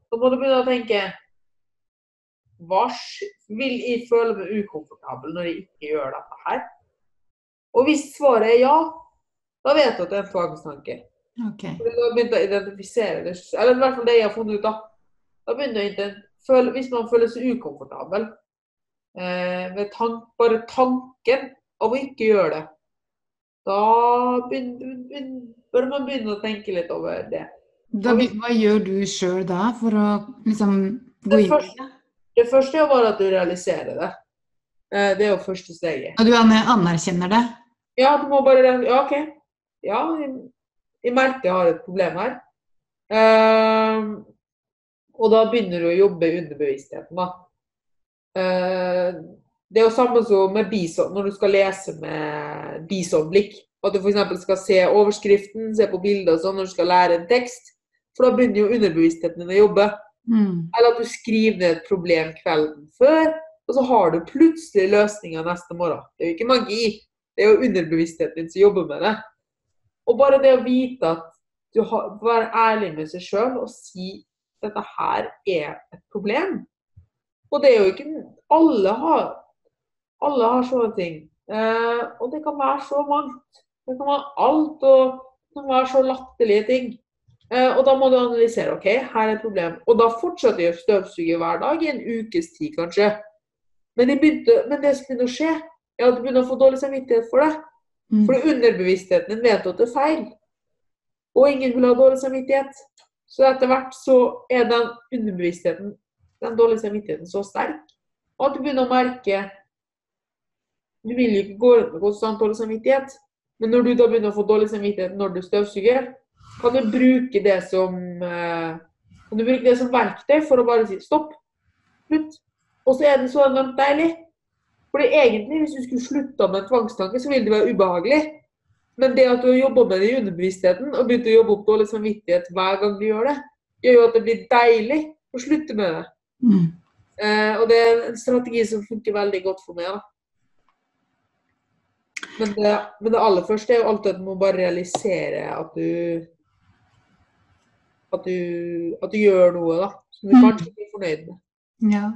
så må du begynne å tenke hva vil jeg føle meg ukomfortabel når jeg ikke gjør dette her? Og hvis svaret er ja, da vet du at det er en tvangstanke. Begynner Du har begynt å identifisere det, eller i hvert fall det jeg har funnet ut da. Da begynner jeg ikke føle, Hvis man føler seg ukomfortabel eh, ved tank, bare tanken av å ikke gjøre det, da bør man begynne å tenke litt over det. Da, hva gjør du sjøl da for å liksom gå inn i det? det første er bare at du realiserer det. Eh, det er jo første steget. Og du anerkjenner det? Ja, du må bare Ja, OK. Ja, jeg, merker jeg har et problem her. Ehm, og da begynner du å jobbe i underbevisstheten, da. Eh, det er jo samme som med bison, når du skal lese med bisonblikk. At du f.eks. skal se overskriften, se på bilder og sånn når du skal lære en tekst. For da begynner jo underbevisstheten din å jobbe. Mm. Eller at du skriver ned et problem kvelden før, og så har du plutselig løsninga neste morgen. Det er jo ikke magi. Det er jo underbevisstheten din som jobber med det. Og bare det å vite at du har, være ærlig med seg sjøl og si dette her er et problem. Og det er jo ikke Alle har, alle har sånne ting. Eh, og det kan være så mangt. Det kan være alt, og det kan være så latterlige ting. Eh, og da må du analysere. OK, her er et problem. Og da fortsetter jeg å støvsuge hver dag i en ukes tid, kanskje. Men, jeg begynte, men det som begynner å skje, er at du begynner å få dårlig samvittighet for det. Mm. For underbevisstheten din vet at det er feil. Og ingen vil ha dårlig samvittighet. Så etter hvert så er den underbevisstheten, den dårlige samvittigheten, så sterk og at du begynner å merke Du vil jo ikke gå rundt med konstant dårlig samvittighet. Men når du da begynner å få dårlig samvittighet når du støvsuger, kan du bruke det som eh, kan du bruke det som verktøy for å bare si stopp, slutt. Og så er det så enormt deilig. Fordi egentlig, hvis du skulle slutta med en tvangstanke, så ville det være ubehagelig. Men det at du har jobba med det i underbevisstheten og begynt å jobbe opp dårlig samvittighet hver gang du gjør det, gjør jo at det blir deilig å slutte med det. Mm. Eh, og det er en strategi som funker veldig godt for meg. da. Men det, men det aller første er jo alltid at du må bare realisere at du at du, at du gjør noe da, som du Mm. kanskje er fornøyd med. Ja.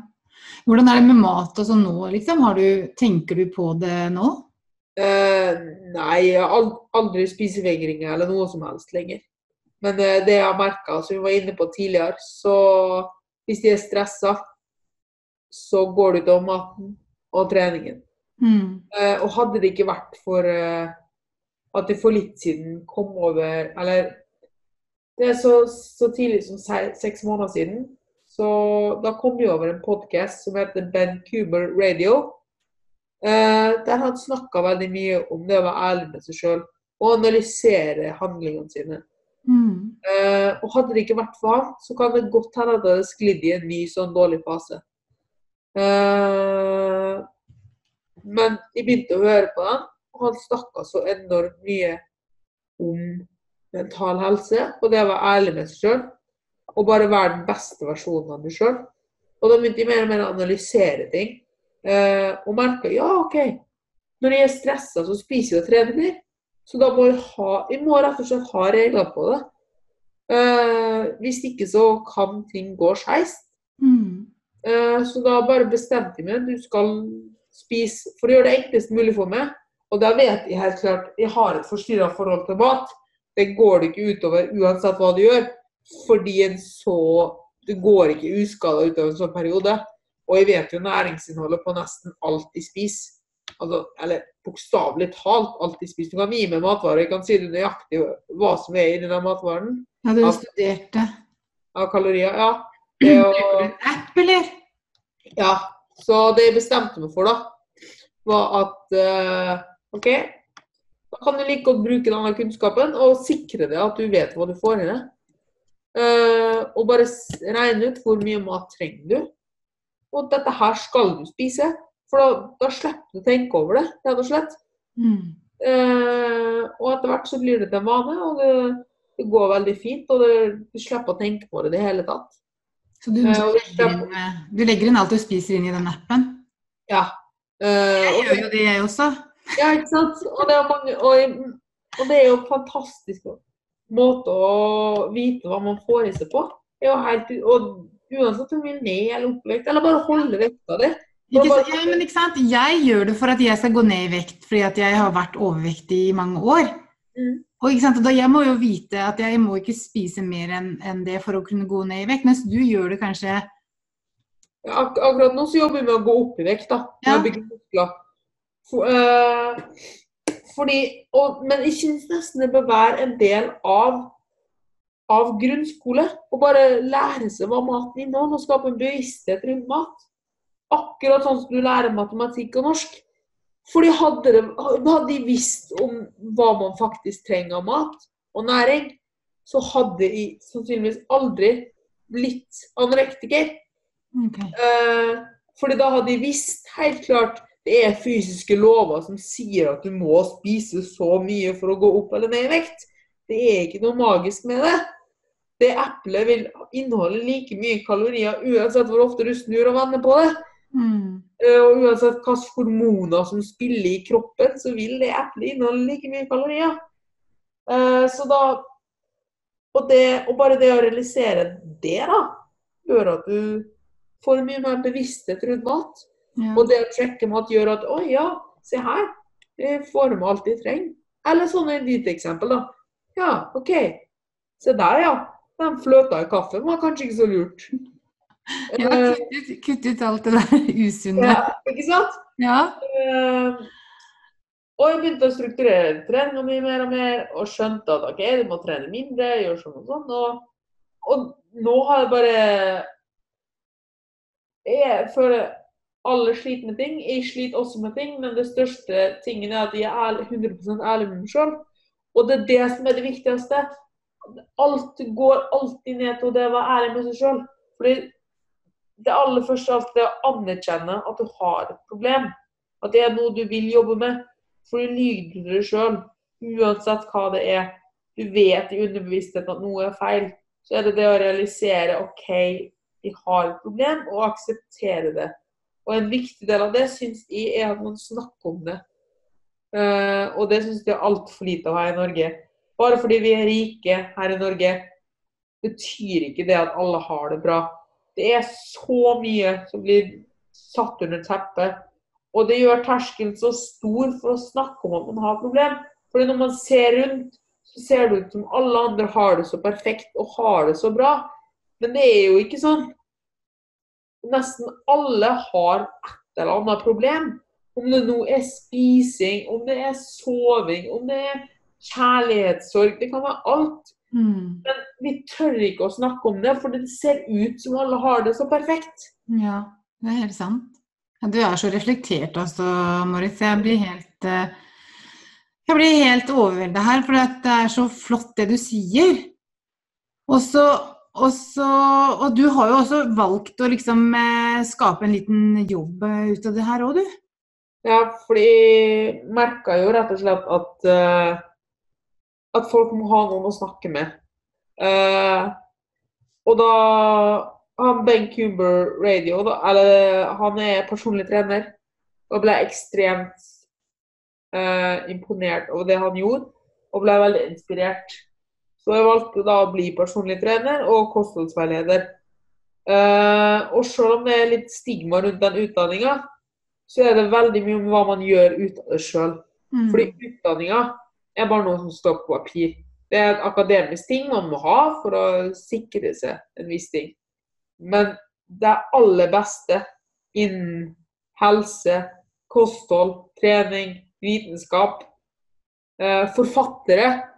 Hvordan er det med mat og sånn nå, liksom? Har du, tenker du på det nå? Eh, nei, jeg har aldri spisevegringer eller noe som helst lenger. Men eh, det jeg har merka, som vi var inne på tidligere, så hvis de er stressa, så går det utover maten og treningen. Mm. Eh, og hadde det ikke vært for eh, at det for litt siden kom over Eller det er så, så tidlig som se, seks måneder siden. Så da kom vi over en podkast som heter Ben Cuber Radio. Eh, der han snakka veldig mye om det å være ærlig med seg sjøl og analysere handlingene sine. Mm. Eh, og hadde det ikke vært for han, så kan det godt hende at det hadde sklidd i en ny sånn dårlig fase. Eh, men jeg begynte å høre på han, og han snakka så enormt mye om mental helse, og det å være ærlig med seg sjøl. Og bare være den beste versjonen av deg sjøl. Og da begynte jeg mer og mer å analysere ting. Eh, og merka ja, OK, når jeg er stressa, så spiser jeg og trener mer. Så da må jeg ha Jeg må rett og slett ha regler på det. Eh, hvis ikke så kan ting gå skeis. Mm. Eh, så da bare bestemte jeg meg du skal spise For å gjøre det enklest mulig for meg, og da vet jeg helt klart jeg har et forstyrra forhold til mat. Det går det ikke utover uansett hva du gjør, fordi en så Det går ikke uskada utover en sånn periode. Og jeg vet jo næringsinnholdet på nesten alt jeg spiser. Altså, eller bokstavelig talt alt jeg spiser. Du kan gi meg matvarer, jeg kan si det nøyaktig hva som er i denne matvaren Ja, du studerte. av kalorier. Ja. Det du en app, eller? Ja, så det jeg bestemte meg for, da, var at uh, OK, da kan du like godt bruke denne kunnskapen og sikre deg at du vet hva du får i deg. Uh, og bare regne ut hvor mye mat trenger du. Og dette her skal du spise. For da, da slipper du å tenke over det, rett og slett. Mm. Uh, og etter hvert så blir det til en vane, og det, det går veldig fint. Og det, du slipper å tenke på det i det hele tatt. Så du, du, legger inn, du legger inn alt du spiser inn i den appen? Ja. Uh, Jeg gjør jo det, jeg også. ja, ikke sant? Og det er, mange, og, og det er jo fantastisk måte å vite hva man får i seg på. Helt, og uansett om vi er ned eller oppvekt, eller bare holde vekta di. Sant? ja, men ikke sant? Jeg gjør det for at jeg skal gå ned i vekt, fordi at jeg har vært overvektig i mange år. Mm. Og? Og da, jeg må jo vite at jeg må ikke spise mer enn en det for å kunne gå ned i vekt, mens du gjør det kanskje ak akkurat nå så jobber vi med å gå opp i vekt, da. Med Ja. å bygge muskler. For, eh, fordi, og, men jeg syns nesten det bør være en del av, av grunnskole. Å bare lære seg hva maten inneholder, og skape en bevissthet rundt mat. Akkurat sånn som du lærer matematikk og norsk. Fordi hadde, de, hadde de visst om hva man faktisk trenger av mat og næring, så hadde de sannsynligvis aldri blitt anorektiker. Okay. Eh, fordi da hadde de visst helt klart det er fysiske lover som sier at du må spise så mye for å gå opp eller ned i vekt. Det er ikke noe magisk med det. Det eplet vil inneholde like mye kalorier uansett hvor ofte du snur og vender på det. Mm. Eh, og uansett hvilke hormoner som spiller i kroppen, så vil det eplet inneholde like mye kalorier. Eh, så da og, det, og bare det å realisere det, da, gjør at du får mye mer bevissthet rundt mat. Ja. Og det å trekke mat gjør at Å ja, se her. Jeg får med alt jeg trenger. Eller sånn et lite eksempel, da. Ja, OK. Se der, ja. Den fløta i kaffen var kanskje ikke så lurt. Ja, Eh, kutt ut, kutt ut alt det der usunne. ja, ikke sant? Ja. Uh, og jeg begynte å strukturere treninga mi mer og mer, og skjønte at OK, du må trene mindre, gjøre sånn og sånn. Og, og nå har jeg bare Jeg føler alle sliter med ting. Jeg sliter også med ting, men det største tingen er at jeg er ærlig- 100 ærlig med meg sjøl. Og det er det som er det viktigste. Alt går alltid ned til det å være ærlig med seg sjøl. Fordi det aller første er er å anerkjenne at du har et problem. At det er noe du vil jobbe med. For du lyver deg sjøl, uansett hva det er. Du vet i underbevisstheten at noe er feil. Så er det det å realisere OK, vi har et problem, og akseptere det. Og en viktig del av det syns jeg er at man snakker om det. Eh, og det syns jeg er altfor lite av her i Norge. Bare fordi vi er rike her i Norge, betyr ikke det at alle har det bra. Det er så mye som blir satt under teppet. Og det gjør terskelen så stor for å snakke om at man har problem. Fordi når man ser rundt, så ser det ut som alle andre har det så perfekt og har det så bra. Men det er jo ikke sånn. Nesten alle har et eller annet problem. Om det nå er spising, om det er soving, om det er kjærlighetssorg. Det kan være alt. Mm. Men vi tør ikke å snakke om det, for det ser ut som alle har det så perfekt. Ja, det er helt sant. Du er så reflektert altså, Moritz. Jeg blir helt eh, Jeg blir helt overvelda her, for det er så flott det du sier. Og så og, så, og du har jo også valgt å liksom eh, skape en liten jobb eh, ut av det her òg, du. Ja, fordi jeg merka jo rett og slett at at folk må ha noen å snakke med. Eh, og da han Ben Cuber Radio, da, eller han er personlig trener, og ble ekstremt eh, imponert over det han gjorde, og ble veldig inspirert. Så jeg valgte da å bli personlig trener og kostholdsveileder. Eh, og selv om det er litt stigma rundt den utdanninga, så er det veldig mye om hva man gjør ut av det sjøl. Mm. Fordi utdanninga er bare noe som står på papir. Det er en akademisk ting man må ha for å sikre seg en viss ting. Men det aller beste innen helse, kosthold, trening, vitenskap, eh, forfattere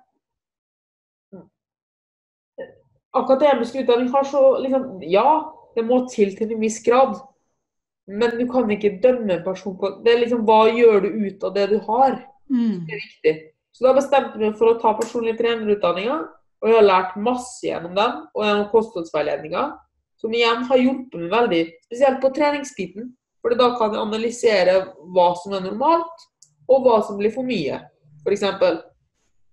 Akademisk utdanning har så liksom Ja, det må til til en viss grad. Men du kan ikke dømme en person på Det er liksom hva gjør du ut av det du har? Mm. Det er viktig. Så da bestemte vi for å ta personlig trenerutdanninga. Og jeg har lært masse gjennom den, og gjennom kostholdsveiledninga. Som igjen har hjulpet meg veldig, spesielt på treningsbiten. For da kan jeg analysere hva som er normalt, og hva som blir for mye, f.eks.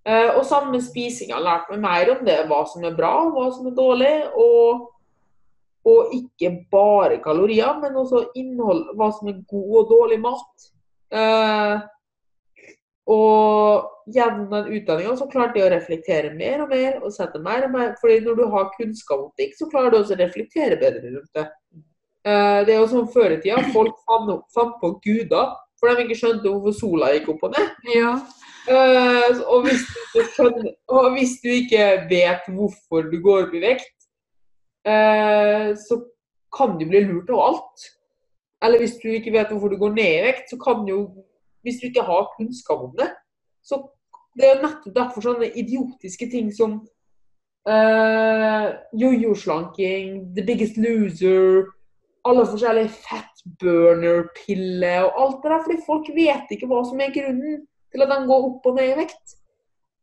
Eh, og sammen med spising har jeg lært meg mer om det, hva som er bra, hva som er dårlig. Og, og ikke bare kalorier, men også innhold, hva som er god og dårlig mat. Og gjennom den utdanninga så klarte jeg å reflektere mer og mer og sette mer og mer. fordi når du har kunnskap om ting, så klarer du også å reflektere bedre rundt det. Eh, Det er jo sånn før i tida, folk fant på guder for de ikke skjønte hvorfor sola gikk opp og ned. Ja. Eh, og, hvis skjønner, og hvis du ikke vet hvorfor du går opp i vekt, eh, så kan du bli lurt av alt. Eller hvis du ikke vet hvorfor du går ned i vekt, så kan du jo Hvis du ikke har kunnskap om det, så Det er nettopp derfor sånne idiotiske ting som eh, jojo-slanking, The Biggest Loser, alle forskjellige fatburner-piller og alt det der, fordi folk vet ikke hva som er grunnen til at de går opp og ned i vekt.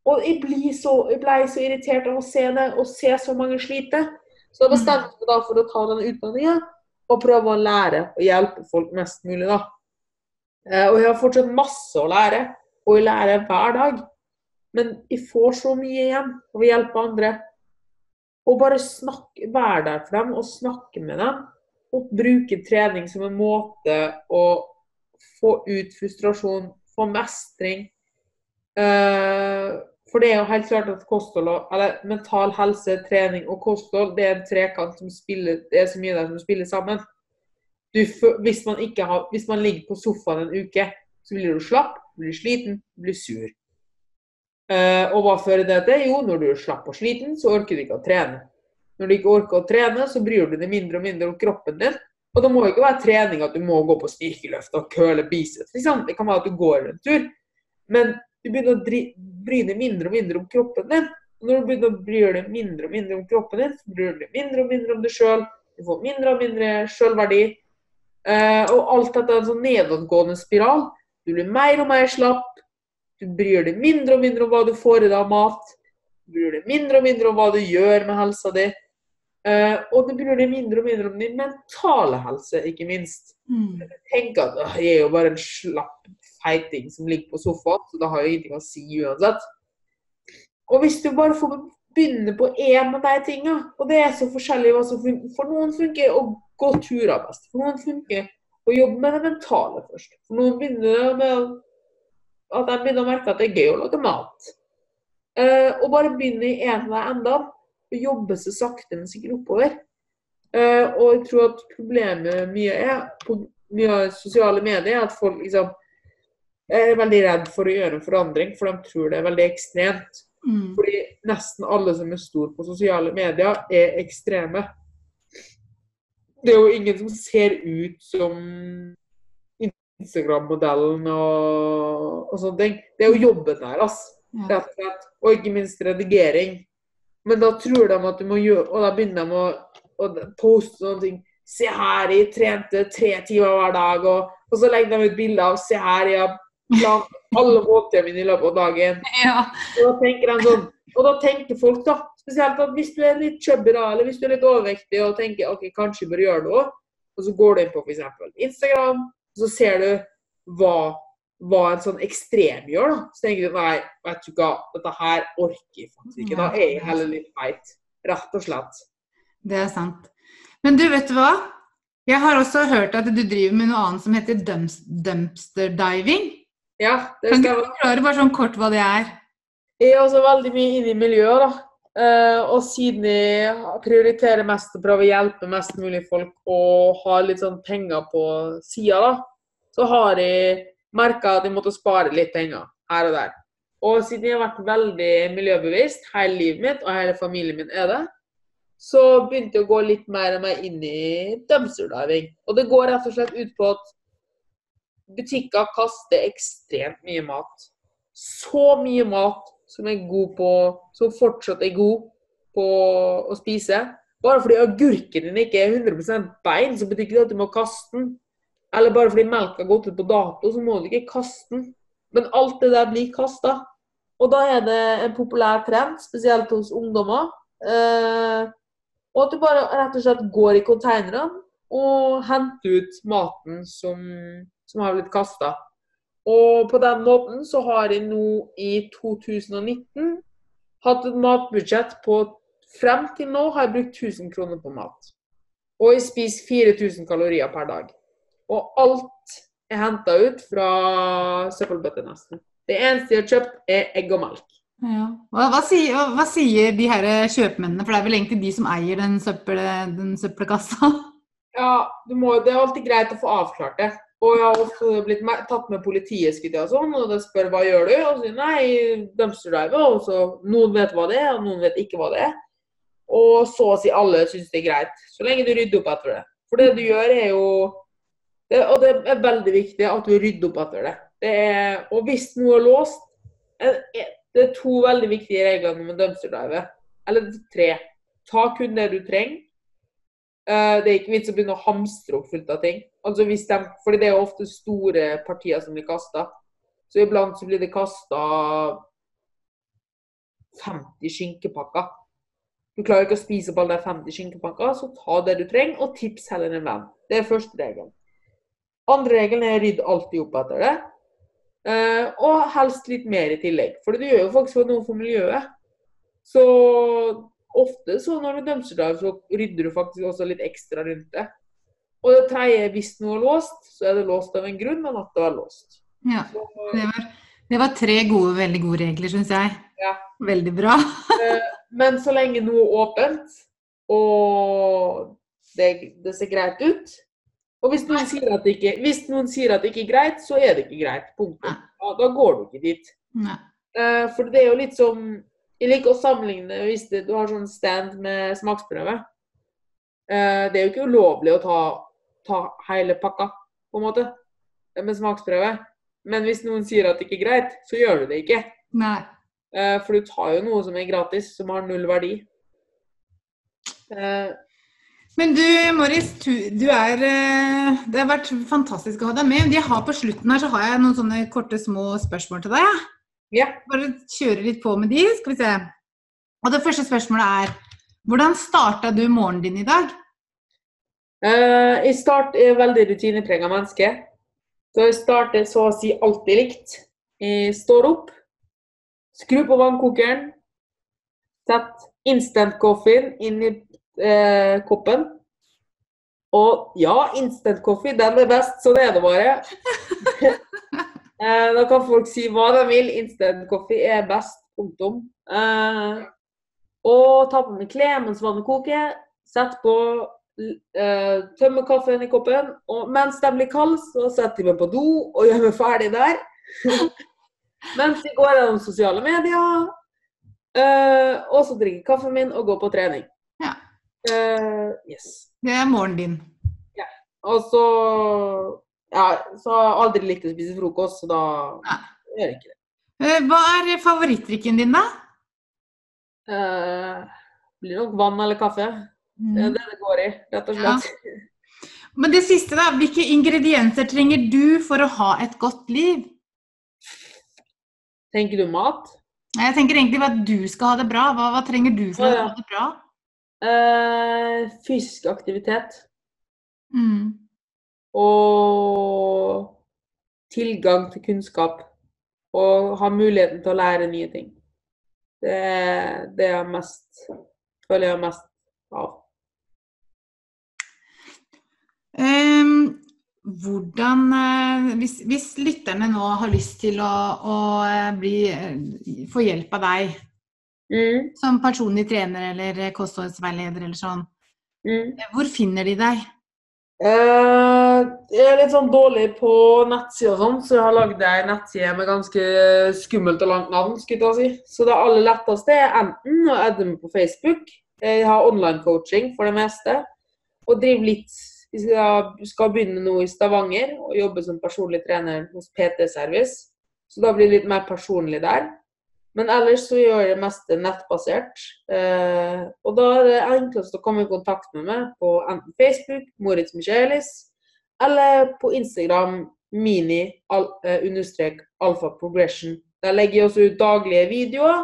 Og jeg, blir så, ble så irritert av å se det, og se så mange slite. Så jeg bestemte meg da for å ta den utdanninga og prøve å lære og hjelpe folk mest mulig, da. Eh, Og jeg har fortsatt masse å lære, og jeg lærer hver dag. Men jeg får så mye igjen av å hjelpe andre. Og bare snakke, være der for dem og snakke med dem. Og bruke trening som en måte å få ut frustrasjon, få mestring. Eh, for det er jo helt klart at kosthold eller mental helse, trening og kosthold det er en trekant som spiller, det er så mye der som spiller sammen. Du, hvis, man har, hvis man ligger på sofaen en uke, så blir du slapp, du blir sliten, du blir sur. Uh, og hva fører det til? Jo, når du er slapp og sliten, så orker du ikke å trene. Når du ikke orker å trene, så bryr du deg mindre og mindre om kroppen din. Og det må jo ikke være trening at du må gå på styrkeløft og køle biceps. Liksom. Det kan være at du går en tur. Men du begynner å bry deg mindre og mindre om kroppen din. Og når du begynner å bry deg mindre og mindre om kroppen din, så bryr du deg mindre og mindre om deg sjøl. Du får mindre og mindre sjølverdi. Eh, og alt dette er en sånn nedadgående spiral. Du blir mer og mer slapp. Du bryr deg mindre og mindre om hva du får i deg av mat. Du bryr deg mindre og mindre om hva du gjør med helsa di. Eh, og du bryr deg mindre og mindre om din mentale helse, ikke minst. Mm. Tenk at «Åh, jeg er jo bare en slapp feiting som ligger på sofaen, så da har jeg ingenting å si uansett. Og hvis du bare får begynne på én av de tinga, og det er så forskjellig hva som funker For noen funker å gå turer best. For noen funker å jobbe med det mentale først. For noen begynner med at de begynner å merke at det er gøy å lage mat. Eh, og bare begynne i en av de endene, og jobbe seg sakte, men sikkert oppover. Eh, og jeg tror at problemet mye er på mye av sosiale medier, er at folk liksom er veldig redd for å gjøre en forandring, for de tror det er veldig ekstremt. Mm. Fordi nesten alle som er store på sosiale medier, er ekstreme. Det er jo ingen som ser ut som Instagram-modellen og, og sånne ting. Det er jo jobben der, altså. rett og slett. Og ikke minst redigering. Men da tror de at du må gjøre Og da begynner de å, å poste sånne ting. Se her, jeg trente tre timer hver dag. Og, og så legger de ut bilder av Se her, jeg har planlagt alle måltidene mine i løpet av dagen. Ja. Og da tenker de sånn, og da tenker folk da, spesielt at hvis du er litt chubby da, eller hvis du er litt overvektig og tenker ok, kanskje jeg bør gjøre noe, og så går du inn på eksempel Instagram, og så ser du hva, hva en sånn ekstrem gjør da. Så tenker du, nei, vet du hva, dette her orker jeg faktisk ikke. Da er jeg heller litt feit, rett og slett. Det er sant. Men du, vet du hva? Jeg har også hørt at du driver med noe annet som heter dumps dumpster diving. Ja, det Kan du forklare bare sånn kort hva det er? Jeg er også veldig mye inne i miljøet, da. Eh, og siden jeg prioriterer mest å prøve å hjelpe mest mulig folk og har litt sånn penger på sida, da, så har jeg merka at jeg måtte spare litt penger her og der. Og siden jeg har vært veldig miljøbevisst hele livet mitt, og hele familien min er det, så begynte jeg å gå litt mer og mer inn i dumpsterdiving. Og det går rett og slett ut på at butikker kaster ekstremt mye mat. Så mye mat som er god på Som fortsatt er god på å spise. Bare fordi agurken din ikke er 100% bein, så betyr ikke det at du må kaste den. eller bare fordi melka har gått ut på dato, så må du ikke kaste den. Men alt det der blir kasta. Og da er det en populær trend, spesielt hos ungdommer. Eh, og at du bare rett og slett går i konteinerne og henter ut maten som, som har blitt kasta. Og på den måten så har jeg nå i 2019 hatt et matbudsjett på Frem til nå har jeg brukt 1000 kroner på mat. Og jeg spiser 4000 kalorier per dag. Og alt er henta ut fra søppelbøtter, nesten. Det eneste jeg har kjøpt, er egg og melk. Ja. Hva, hva, sier, hva, hva, sier, de her kjøpmennene, for det er vel egentlig de som eier den, søppel, den søppelkassa? Ja, må, det er alltid greit å få avklart det. Og jeg har også blitt tatt med politiet, og sånn, og de spør hva gjør du? Og så sier nei, dumpster driver. Og så noen vet hva det er, og noen vet ikke hva det er. Og så å si alle syns det er greit, så lenge du rydder opp etter det. For det du gjør, er jo det, Og det er veldig viktig at du rydder opp etter det. det er, og hvis noe er låst Det er to veldig viktige regler med dumpster driver. Eller tre. Ta kun det du trenger. Eh, det er ikke vits å begynne å hamstre opp fullt av ting. Altså hvis de, fordi det er jo ofte store partier som blir kasta. Så iblant så blir det kasta 50 skinkepakker. Du klarer ikke å spise opp alle de 50 skinkepakkene, så ta det du trenger, og tips heller en venn. Det er første regelen. Andre regelen er rydd alltid opp etter det. Uh, og helst litt mer i tillegg. For du gjør jo faktisk noe for miljøet. Så ofte så når du dømmer deg, så rydder du faktisk også litt ekstra rundt det. Og det tredje, hvis noe er låst, så er det låst av en grunn, men at det var låst. Ja, det var, det var tre gode, veldig gode regler, syns jeg. Ja. Veldig bra. Eh, men så lenge noe er åpent, og det, det, ser greit ut Og hvis noen, sier at det ikke, hvis noen sier at det ikke er greit, så er det ikke greit. Punktum. Ja, da går du ikke dit. Nei. Eh, for det er jo litt som jeg liker å sammenligne hvis du har sånn stand med smaksprøve. Eh, det er jo ikke ulovlig å ta, ta hele pakka, på en måte, med smaksprøve. Men hvis noen sier at det ikke er greit, så gjør du det ikke. Nei. Eh, for du tar jo noe som er gratis, som har null verdi. Eh, Men du, Morris, du er Det har vært fantastisk å ha deg med. Jeg har På slutten her så har jeg noen sånne korte, små spørsmål til deg. Ja. Ja. Bare kjøre litt på med de, skal vi se. Og det første spørsmålet er Hvordan starta du morgenen din i dag? Uh, jeg start er veldig rutineprega menneske. Så jeg starter så å si alltid likt. Jeg står opp, skrur på vannkokeren, setter instant-coffeen inn i uh, koppen. Og ja, instant-coffee, den er best, så det er det bare. Eh, da kan folk si hva de vil. Instant coffee er best. Punktum. Eh, og ta på meg klær mens vannet koker. Sett på eh, Tømme kaffen i koppen. Og mens den blir kald, så setter jeg meg på do og gjør meg ferdig der. mens jeg går gjennom sosiale medier. Eh, og så drikker jeg kaffen min og går på trening. Ja. Eh, yes. Det er morgenen din. Ja. Og så ja, så aldri likt å spise frokost, så da ja. gjør jeg ikke det. Eh, hva er favorittdrikken din, da? Eh, blir nok vann eller kaffe. Mm. Det er det det går i, rett og slett. Ja. Men det siste, da. Hvilke ingredienser trenger du for å ha et godt liv? Tenker du mat? Jeg tenker egentlig at du skal ha det bra. Hva, hva trenger du for å ha det bra? Eh, fysisk aktivitet. Mm og tilgang til kunnskap. Og ha muligheten til å lære nye ting. Det er det jeg mest føler jeg mest av. Um, hvordan eh, hvis, hvis, lytterne nå har lyst til å, å eh, bli, eh, få hjelp av deg mm. som personlig trener eller kostholdsveileder eller sånn, mm. hvor finner de deg? Uh, jeg er litt sånn dårlig på nettsider og sånn, så jeg har lagd ei nettside med ganske skummelt og langt navn. skulle jeg si. Så det aller letteste er enten å adde meg på Facebook. Jeg har online coaching for det meste. Og driver litt Jeg skal begynne nå i Stavanger og jobbe som personlig trener hos PT Service. Så da blir det litt mer personlig der. Men ellers så gjør jeg det meste nettbasert. Eh, og da er det enklest å komme i kontakt med meg på enten Facebook, Moritz Michaelis, eller på Instagram mini al, eh, understrek alfa progression. Der legger jeg også ut daglige videoer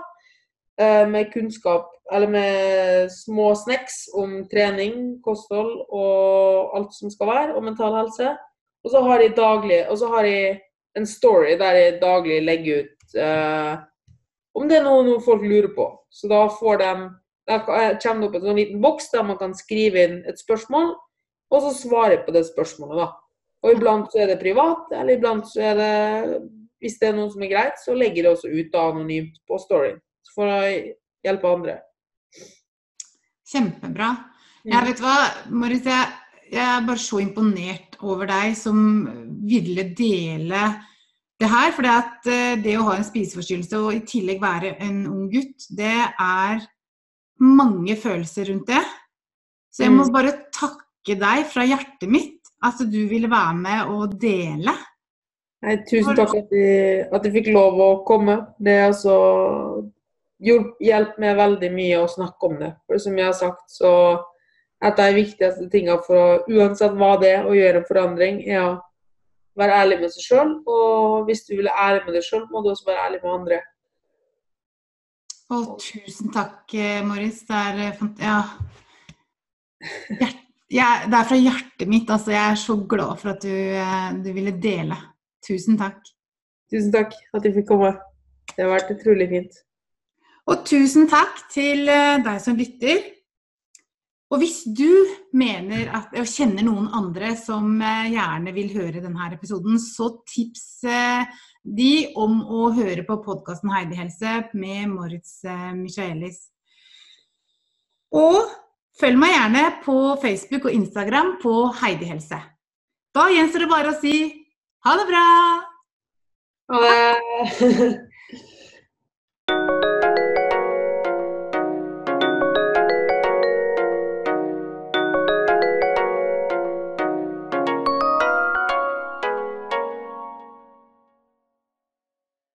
eh, med kunnskap, eller med små snacks om trening, kosthold og alt som skal være, og mental helse. Og så har jeg daglig, og så har jeg en story der jeg daglig legger ut eh, om det er noe, noe folk lurer på. Så da får de Der kommer det opp en sånn liten boks der man kan skrive inn et spørsmål, og så svare på det spørsmålet, da. Og iblant så er det privat, eller iblant så er det Hvis det er noe som er greit, så legger det også ut da anonymt på storyen. For å hjelpe andre. Kjempebra. Jeg vet hva, Marit, jeg, jeg er bare så imponert over deg som ville dele det her. For det, eh, det å ha en spiseforstyrrelse og i tillegg være en ung gutt, det er mange følelser rundt det. Så jeg må Mm. bare takke deg fra hjertet mitt at du ville være med og dele. Nei, tusen takk at jeg, at jeg fikk lov å komme. Det er altså hjulpet meg veldig mye å snakke om det. For som jeg har sagt, så et av de viktigste tingene for å, uansett hva det er, å gjøre en forandring, er å være ærlig med seg sjøl. Og hvis du vil være ærlig med deg sjøl, må du også være ærlig med andre. Å, tusen takk, eh, Morris. Det er eh, fant... Ja. Hjert... Jeg, det er fra hjertet mitt. Altså, jeg er så glad for at du, eh, du ville dele. Tusen takk. Tusen takk at jeg fikk komme. Det har vært utrolig fint. Og tusen takk til eh, deg som lytter. Og hvis du mener at, og kjenner noen andre som eh, gjerne vil høre denne episoden, så tips de om å høre på podkasten Heidi Helse med Moritz Michaelis. Og følg meg gjerne på Facebook og Instagram på Heidi Helse. Da gjenstår det bare å si ha det bra! Ha det!